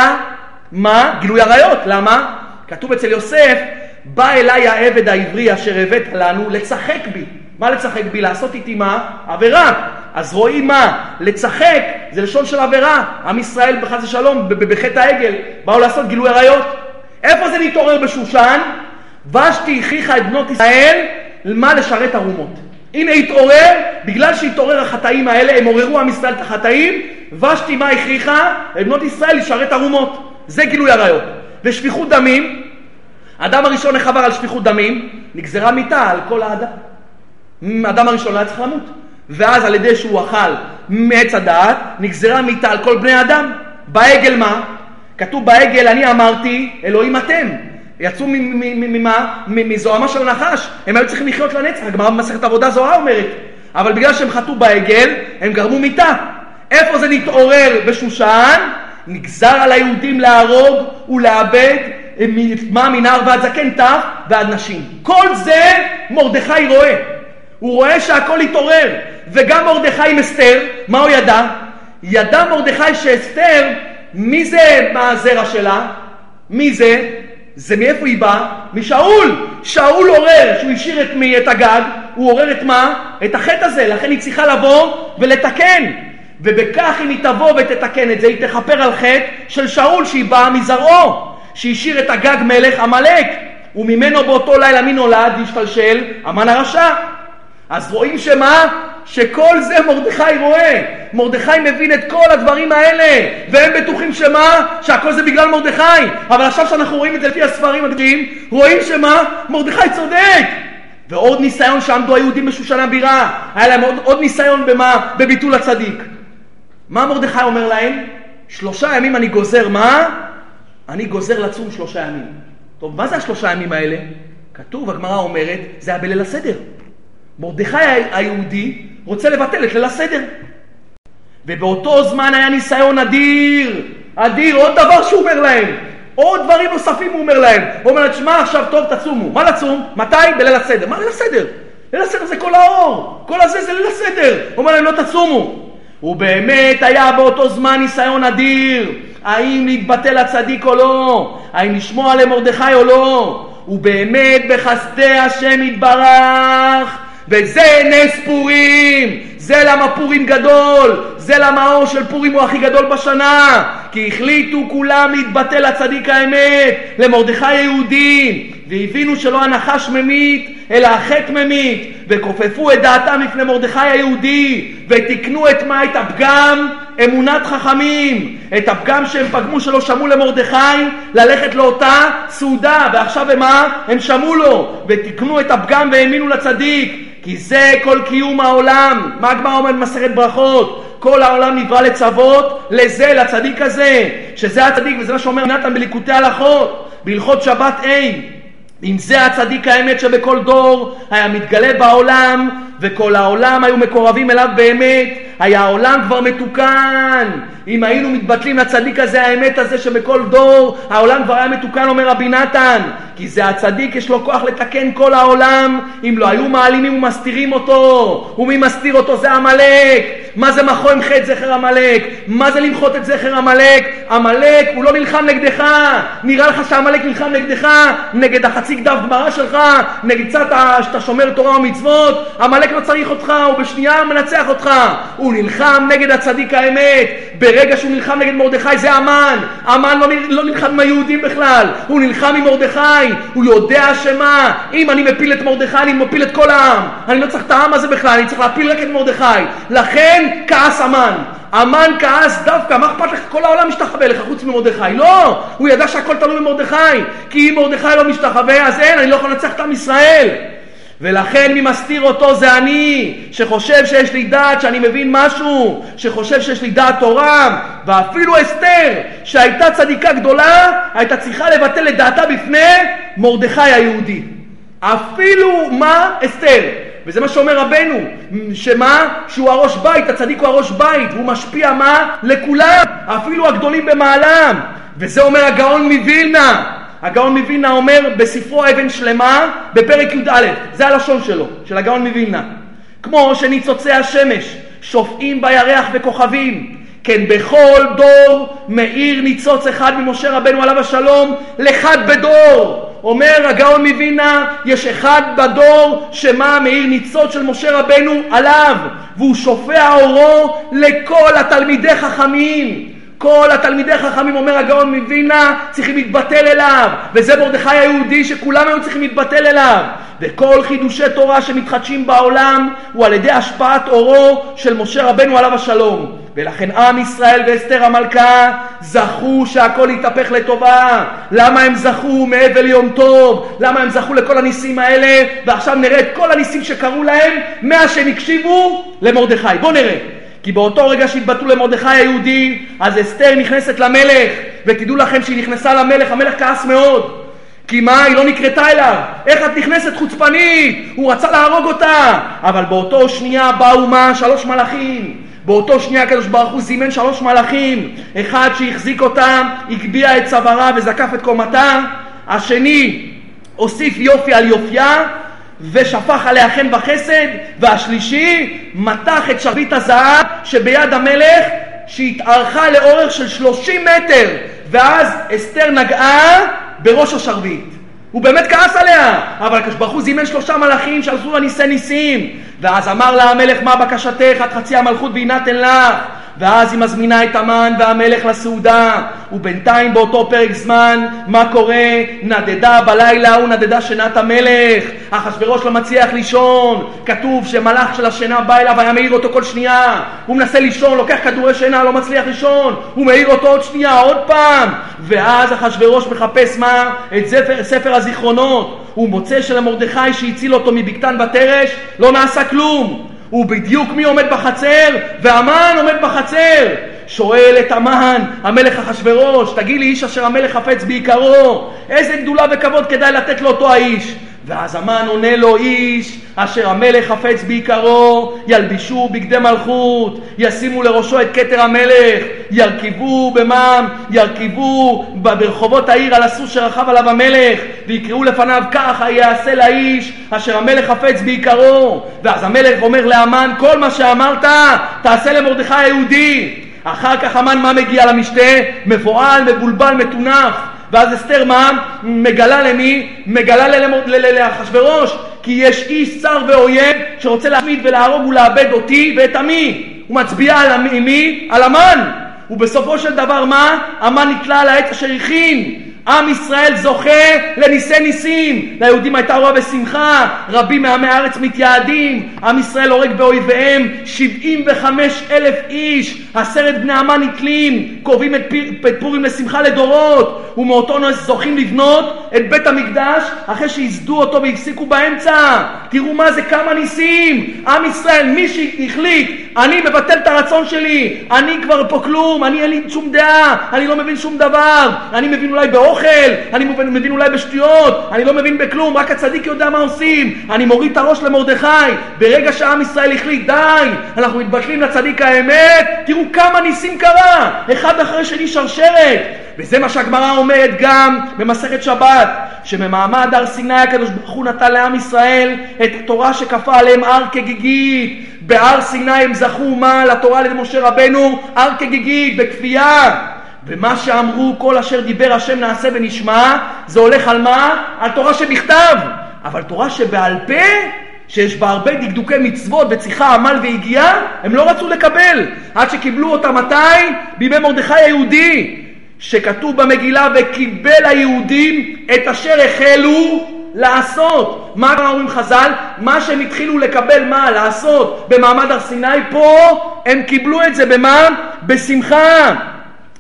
מה? גילוי עריות. למה? כתוב אצל יוסף, בא אליי העבד העברי אשר הבאת לנו לצחק בי. מה לצחק בי? לעשות איתי מה? עבירה. אז רואים מה? לצחק זה לשון של עבירה. עם ישראל בחס ושלום, בחטא העגל, באו לעשות גילוי עריות. איפה זה נתעורר בשושן? ושתי הכריחה את בנות ישראל, מה לשרת ערומות. הנה התעורר, בגלל שהתעורר החטאים האלה, הם עוררו עם ישראל את החטאים, ושתי מה הכריחה? את בנות ישראל לשרת ערומות. זה גילוי עריות. ושפיכות דמים, האדם הראשון החבר על שפיכות דמים, נגזרה מיתה על כל האדם. האדם הראשון לא היה צריך למות. ואז על ידי שהוא אכל מעץ הדעת, נגזרה מיתה על כל בני האדם. בעגל מה? כתוב בעגל, אני אמרתי, אלוהים אתם. יצאו ממה? מזוהמה של הנחש. הם היו צריכים לחיות לנצח. הגמרא במסכת עבודה זוהרה אומרת. אבל בגלל שהם חטאו בעגל, הם גרמו מיתה. איפה זה נתעורר בשושן? נגזר על היהודים להרוג ולאבד מה מנער ועד זקן טף ועד נשים. כל זה מרדכי רואה. הוא רואה שהכל התעורר. וגם מרדכי עם אסתר, מה הוא ידע? ידע מרדכי שאסתר, מי זה מה הזרע שלה? מי זה? זה מאיפה היא באה? משאול. שאול עורר, שהוא השאיר את, את הגג, הוא עורר את מה? את החטא הזה, לכן היא צריכה לבוא ולתקן. ובכך אם היא תבוא ותתקן את זה, היא תכפר על חטא של שאול שהיא באה מזרעו, שהשאיר את הגג מלך עמלק, וממנו באותו לילה מי נולד והשתלשל? המן הרשע. אז רואים שמה? שכל זה מרדכי רואה. מרדכי מבין את כל הדברים האלה, והם בטוחים שמה? שהכל זה בגלל מרדכי. אבל עכשיו שאנחנו רואים את זה לפי הספרים הגדולים, רואים שמה? מרדכי צודק. ועוד ניסיון שעמדו היהודים בשושן הבירה, היה להם עוד, עוד ניסיון במה? בביטול הצדיק. מה מרדכי אומר להם? שלושה ימים אני גוזר מה? אני גוזר לצום שלושה ימים. טוב, מה זה השלושה ימים האלה? כתוב, הגמרא אומרת, זה היה בליל הסדר. מרדכי היהודי רוצה לבטל את ליל הסדר. ובאותו זמן היה ניסיון אדיר, אדיר, עוד דבר שהוא אומר להם, עוד דברים נוספים הוא אומר להם. הוא אומר, שמע עכשיו טוב תצומו. מה לצום? מתי? בליל הסדר. מה ליל הסדר? ליל הסדר זה כל האור, כל הזה זה ליל הסדר. הוא אומר להם, לא תצומו. ובאמת היה באותו זמן ניסיון אדיר, האם להתבטל הצדיק או לא, האם לשמוע למרדכי או לא, ובאמת בחסדי השם יתברך, וזה נס פורים, זה למה פורים גדול, זה למה האור של פורים הוא הכי גדול בשנה, כי החליטו כולם להתבטל לצדיק האמת, למרדכי היהודי, והבינו שלא הנחש ממית, אלא החטא ממית, וכופפו את דעתם לפני מרדכי היהודי, ותיקנו את מה? את הפגם אמונת חכמים, את הפגם שהם פגמו שלא שמעו למרדכי ללכת לאותה סעודה, ועכשיו הם מה? הם שמעו לו, ותיקנו את הפגם והאמינו לצדיק, כי זה כל קיום העולם. מה הגמרא אומרת במסכת ברכות? כל העולם נברא לצוות לזה, לצדיק הזה, שזה הצדיק, וזה מה שאומר נתן בליקוטי הלכות, בהלכות שבת A. אם זה הצדיק האמת שבכל דור היה מתגלה בעולם, וכל העולם היו מקורבים אליו באמת, היה העולם כבר מתוקן. אם היינו מתבטלים לצדיק הזה, האמת הזה שבכל דור העולם כבר היה מתוקן, אומר רבי נתן. כי זה הצדיק, יש לו כוח לתקן כל העולם, אם לא היו מעלימים ומסתירים אותו. ומי מסתיר אותו? זה עמלק. מה זה מחו עם חטא זכר עמלק? מה זה למחות את זכר עמלק? עמלק הוא לא נלחם נגדך. נראה לך שעמלק נלחם נגדך? נגד החצי דף גמרא שלך? נגד קצת שאתה שומר תורה ומצוות? עמלק לא צריך אותך, הוא בשנייה מנצח אותך. הוא נלחם נגד הצדיק האמת. ברגע שהוא נלחם נגד מרדכי זה המן. המן לא, לא נלחם עם היהודים בכלל, הוא נלחם עם מרדכי. הוא יודע שמה? אם אני מפיל את מרדכי, אני מפיל את כל העם. אני לא צריך את העם הזה בכלל, אני צריך להפיל רק את מרדכי. לכן כעס המן. המן כעס דווקא, מה אכפת לך? כל העולם משתחווה לך חוץ ממרדכי. לא! הוא ידע שהכל תלוי במרדכי. כי אם מרדכי לא משתחווה, אז אין, אני לא יכול לנצח את עם ישראל. ולכן מי מסתיר אותו זה אני, שחושב שיש לי דעת, שאני מבין משהו, שחושב שיש לי דעת תורה, ואפילו אסתר, שהייתה צדיקה גדולה, הייתה צריכה לבטל את דעתה בפני מרדכי היהודי. אפילו מה? אסתר. וזה מה שאומר רבנו, שמה? שהוא הראש בית, הצדיק הוא הראש בית, והוא משפיע מה? לכולם, אפילו הגדולים במעלם. וזה אומר הגאון מווילנה, הגאון מווילנה אומר בספרו אבן שלמה, בפרק י"א, זה הלשון שלו, של הגאון מווילנה. כמו שניצוצי השמש שופעים בירח וכוכבים, כן בכל דור מאיר ניצוץ אחד ממשה רבנו עליו השלום לחד בדור. אומר הגאון מווילנה, יש אחד בדור שמה מאיר ניצוץ של משה רבנו עליו, והוא שופע אורו לכל התלמידי חכמים. כל התלמידי חכמים, אומר הגאון מווילנה, צריכים להתבטל אליו, וזה מרדכי היהודי שכולם היו צריכים להתבטל אליו. וכל חידושי תורה שמתחדשים בעולם הוא על ידי השפעת אורו של משה רבנו עליו השלום. ולכן עם ישראל ואסתר המלכה זכו שהכל יתהפך לטובה. למה הם זכו מאבל יום טוב? למה הם זכו לכל הניסים האלה? ועכשיו נראה את כל הניסים שקרו להם מאז שהם הקשיבו למרדכי. בואו נראה. כי באותו רגע שהתבטאו למרדכי היהודי, אז אסתר נכנסת למלך, ותדעו לכם שהיא נכנסה למלך, המלך כעס מאוד. כי מה, היא לא נקרתה אליו. איך את נכנסת חוצפנית? הוא רצה להרוג אותה. אבל באותו שנייה באו מה? שלוש מלאכים. באותו שנייה הקדוש ברוך הוא זימן שלוש מלאכים. אחד שהחזיק אותה, הגביה את צווארה וזקף את קומתה. השני הוסיף יופי על יופייה, ושפך עליה חן וחסד, והשלישי מתח את שרביט הזהב שביד המלך שהתארכה לאורך של שלושים מטר, ואז אסתר נגעה בראש השרביט. הוא באמת כעס עליה, אבל הקדוש ברוך הוא זימן שלושה מלאכים שעשו לה ניסי ניסים. ואז אמר לה המלך, מה בקשתך? עד חצי המלכות ויינתן לך. ואז היא מזמינה את המן והמלך לסעודה, ובינתיים באותו פרק זמן, מה קורה? נדדה בלילה ההוא, נדדה שנת המלך, אחשוורוש לא מצליח לישון, כתוב שמלאך של השינה בא אליו והיה מעיר אותו כל שנייה, הוא מנסה לישון, לוקח כדורי שינה, לא מצליח לישון, הוא מעיר אותו עוד שנייה, עוד פעם, ואז אחשוורוש מחפש מה? את ספר, ספר הזיכרונות, הוא מוצא שלמרדכי שהציל אותו מבקתן בתרש, לא נעשה כלום. הוא בדיוק מי עומד בחצר? והמן עומד בחצר. שואל את המן, המלך אחשורוש, תגיד לי איש אשר המלך חפץ בעיקרו, איזה גדולה וכבוד כדאי לתת לאותו האיש? ואז המן עונה לו איש אשר המלך חפץ בעיקרו ילבישו בגדי מלכות ישימו לראשו את כתר המלך ירכבו במם ירכבו ברחובות העיר על הסוס שרכב עליו המלך ויקראו לפניו ככה יעשה לאיש אשר המלך חפץ בעיקרו. ואז המלך אומר לאמן כל מה שאמרת תעשה למרדכי היהודי. אחר כך המן מה מגיע למשתה? מבוהל, מבולבל, מטונף ואז אסתר מה? מגלה למי? מגלה לאחשוורוש כי יש איש צר ואויב שרוצה להשמיד ולהרוג ולאבד אותי ואת עמי הוא מצביע על מי? על המן ובסופו של דבר מה? המן נתלה על העץ אשר הכין עם ישראל זוכה לניסי ניסים. ליהודים הייתה רואה בשמחה, רבים מעמי הארץ מתייעדים, עם ישראל הורג באויביהם, 75 אלף איש, עשרת בני המן נתלים, קובעים את, פיר, את פורים לשמחה לדורות, ומאותו נס זוכים לבנות את בית המקדש אחרי שייסדו אותו והפסיקו באמצע. תראו מה זה, כמה ניסים. עם ישראל, מי שהחליט, אני מבטל את הרצון שלי, אני כבר פה כלום, אני אין לי שום דעה, אני לא מבין שום דבר, אני מבין אולי באור באוכל, אני מבין, אולי בשטויות, אני לא מבין בכלום, רק הצדיק יודע מה עושים. אני מוריד את הראש למרדכי. ברגע שעם ישראל החליט, די, אנחנו מתבטלים לצדיק האמת, תראו כמה ניסים קרה, אחד אחרי שני שרשרת. וזה מה שהגמרא אומרת גם במסכת שבת, שממעמד הר סיני הקדוש ברוך הוא נתן לעם ישראל את התורה שכפה עליהם הר כגיגית. בהר סיני הם זכו מה? לתורה למשה רבנו, הר כגיגית, בכפייה. ומה שאמרו כל אשר דיבר השם נעשה ונשמע, זה הולך על מה? על תורה שבכתב. אבל תורה שבעל פה, שיש בה הרבה דקדוקי מצוות וצריכה עמל והגיעה, הם לא רצו לקבל. עד שקיבלו אותה מתי? בימי מרדכי היהודי. שכתוב במגילה וקיבל היהודים את אשר החלו לעשות. מה אומרים חז"ל? מה שהם התחילו לקבל מה? לעשות במעמד הר סיני פה, הם קיבלו את זה במה? בשמחה.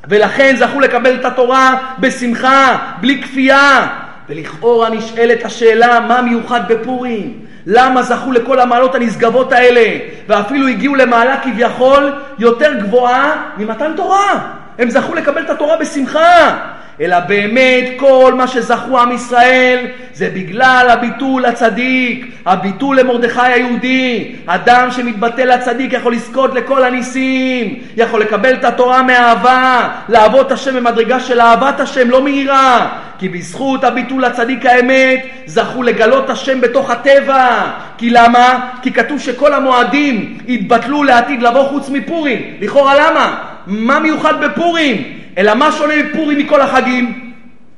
ולכן זכו לקבל את התורה בשמחה, בלי כפייה. ולכאורה נשאלת השאלה, מה מיוחד בפורים? למה זכו לכל המעלות הנשגבות האלה, ואפילו הגיעו למעלה כביכול יותר גבוהה ממתן תורה? הם זכו לקבל את התורה בשמחה. אלא באמת כל מה שזכו עם ישראל זה בגלל הביטול לצדיק, הביטול למרדכי היהודי. אדם שמתבטל לצדיק יכול לזכות לכל הניסים, יכול לקבל את התורה מאהבה, לעבוד השם במדרגה של אהבת השם, לא מהירה. כי בזכות הביטול לצדיק האמת זכו לגלות השם בתוך הטבע. כי למה? כי כתוב שכל המועדים התבטלו לעתיד לבוא חוץ מפורים. לכאורה למה? מה מיוחד בפורים? אלא מה שונה מפורים מכל החגים?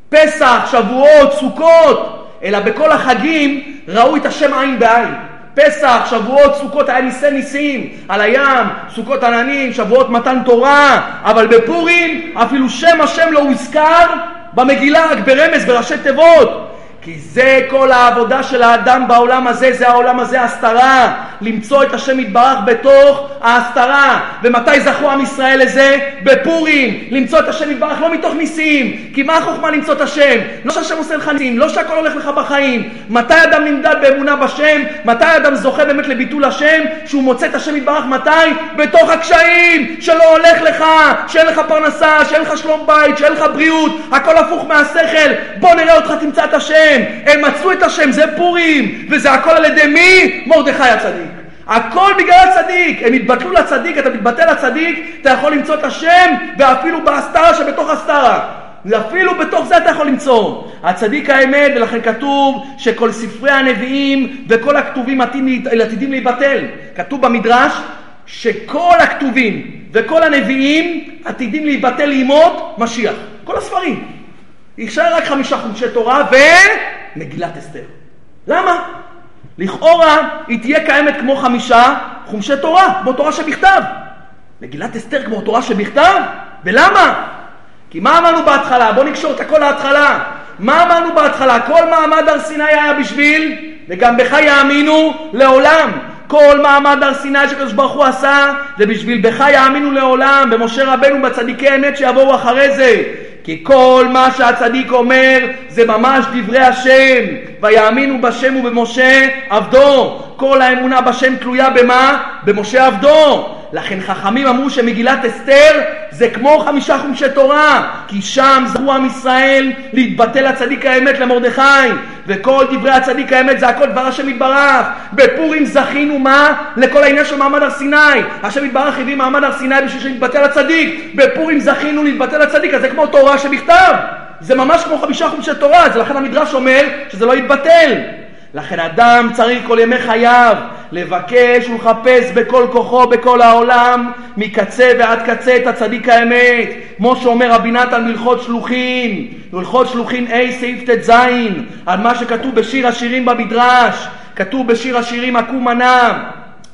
פסח, שבועות, סוכות, אלא בכל החגים ראו את השם עין בעין. פסח, שבועות, סוכות היה ניסי ניסים, על הים, סוכות עננים, שבועות מתן תורה, אבל בפורים אפילו שם השם לא הוזכר במגילה, רק ברמז, בראשי תיבות. כי זה כל העבודה של האדם בעולם הזה, זה העולם הזה הסתרה, למצוא את השם יתברך בתוך ההסתרה. ומתי זכו עם ישראל לזה? בפורים, למצוא את השם יתברך לא מתוך ניסים, כי מה החוכמה למצוא את השם? לא שהשם עושה לך ניסים, לא שהכל הולך לך בחיים. מתי אדם נמדד באמונה בשם? מתי אדם זוכה באמת לביטול השם? שהוא מוצא את השם יתברך מתי? בתוך הקשיים, שלא הולך לך, שאין לך פרנסה, שאין לך שלום בית, שאין לך בריאות, הכל הפוך מהשכל. בוא נראה אותך תמצא את השם. השם, הם מצאו את השם, זה פורים, וזה הכל על ידי מי? מרדכי הצדיק. הכל בגלל הצדיק, הם התבטלו לצדיק, אתה מתבטל לצדיק, אתה יכול למצוא את השם, ואפילו בהסתרה שבתוך הסתרה. ואפילו בתוך זה אתה יכול למצוא. הצדיק האמת, ולכן כתוב שכל ספרי הנביאים וכל הכתובים עתידים להיבטל. כתוב במדרש שכל הכתובים וכל הנביאים עתידים להיבטל לימות משיח. כל הספרים. יישאר רק חמישה חומשי תורה ומגילת אסתר. למה? לכאורה היא תהיה קיימת כמו חמישה חומשי תורה, כמו תורה שבכתב. מגילת אסתר כמו תורה שבכתב? ולמה? כי מה אמרנו בהתחלה? בואו נקשור את הכל להתחלה. מה אמרנו בהתחלה? כל מעמד הר סיני היה בשביל, וגם בך יאמינו לעולם. כל מעמד הר סיני שקדוש ברוך הוא עשה, זה בשביל בך יאמינו לעולם, במשה רבנו, בצדיקי אמת שיבואו אחרי זה. כי כל מה שהצדיק אומר זה ממש דברי השם, ויאמינו בשם ובמשה עבדו. כל האמונה בשם תלויה במה? במשה עבדו. לכן חכמים אמרו שמגילת אסתר זה כמו חמישה חומשי תורה, כי שם זכו עם ישראל להתבטל לצדיק האמת למרדכי, וכל דברי הצדיק האמת זה הכל דבר השם יתברך. בפורים זכינו מה? לכל העניין של מעמד הר סיני. השם יתברך הביא מעמד הר סיני בשביל שנתבטל לצדיק. בפורים זכינו להתבטל לצדיק, אז זה כמו תורה שבכתב. זה ממש כמו חמישה חומשי תורה, אז לכן המדרש אומר שזה לא יתבטל. לכן אדם צריך כל ימי חייו לבקש ולחפש בכל כוחו בכל העולם מקצה ועד קצה את הצדיק האמת. כמו שאומר רבי נתן מלכות שלוחין מלכות שלוחין A סעיף ט"ז על מה שכתוב בשיר השירים במדרש. כתוב בשיר השירים עקום מנה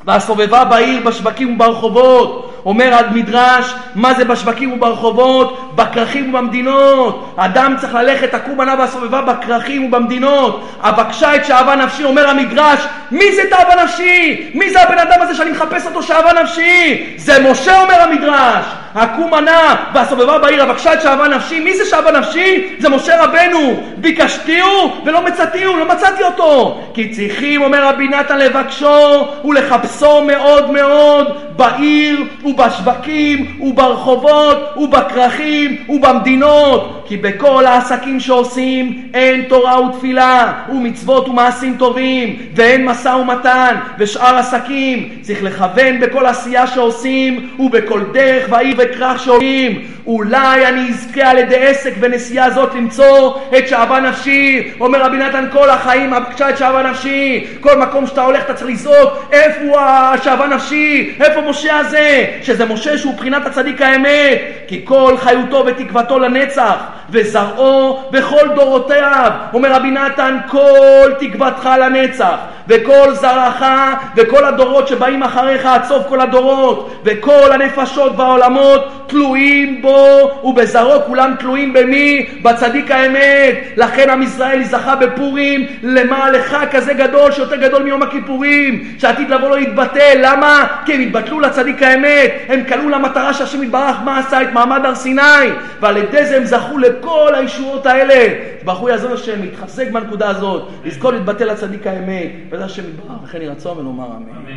והסובבה בעיר בשווקים וברחובות אומר המדרש, מה זה בשווקים וברחובות? בכרכים ובמדינות. אדם צריך ללכת, תקום ענה והסובבה בכרכים ובמדינות. אבקשה את שאהבה נפשי, אומר המדרש, מי זה תאווה נפשי? מי זה הבן אדם הזה שאני מחפש אותו שאהבה נפשי? זה משה, אומר המדרש. הקום ענה והסובבה בעיר, אבקשה את שאהבה נפשי. מי זה שאהבה נפשי? זה משה רבנו. ביקשתיהו ולא מצאתיהו, לא מצאתי אותו. כי צריכים, אומר רבי נתן, לבקשו ולחפשו מאוד מאוד בעיר ובשווקים וברחובות ובכרכים ובמדינות כי בכל העסקים שעושים אין תורה ותפילה ומצוות ומעשים טובים ואין משא ומתן ושאר עסקים. צריך לכוון בכל עשייה שעושים ובכל דרך ועיר וכרך שעולים אולי אני אזכה על ידי עסק ונסיעה זאת למצוא את שאהבה נפשי. אומר רבי נתן כל החיים בבקשה את שאהבה נפשי. כל מקום שאתה הולך אתה צריך לזעוק איפה השאהבה נפשי? איפה משה הזה שזה משה שהוא בחינת הצדיק האמת כי כל חיותו ותקוותו לנצח וזרעו בכל דורותיו. אומר רבי נתן כל תקוותך לנצח וכל זרעך וכל הדורות שבאים אחריך עד סוף כל הדורות וכל הנפשות והעולמות תלויים בו ובזרעו כולם תלויים במי? בצדיק האמת. לכן עם ישראל זכה בפורים למה לך כזה גדול שיותר גדול מיום הכיפורים שעתיד לבוא לא יתבטל. למה? כי הם התבטלו לצדיק האמת. הם קלעו למטרה שהשם יתברך מה עשה? את מעמד הר סיני. ועל ידי זה הם זכו לכל הישועות האלה. ברוך הוא יעזור השם להתחזק בנקודה הזאת. לזכור להתבטל לצדיק האמת בעזרת השם יתברך וכן יהי רצון ונאמר אמן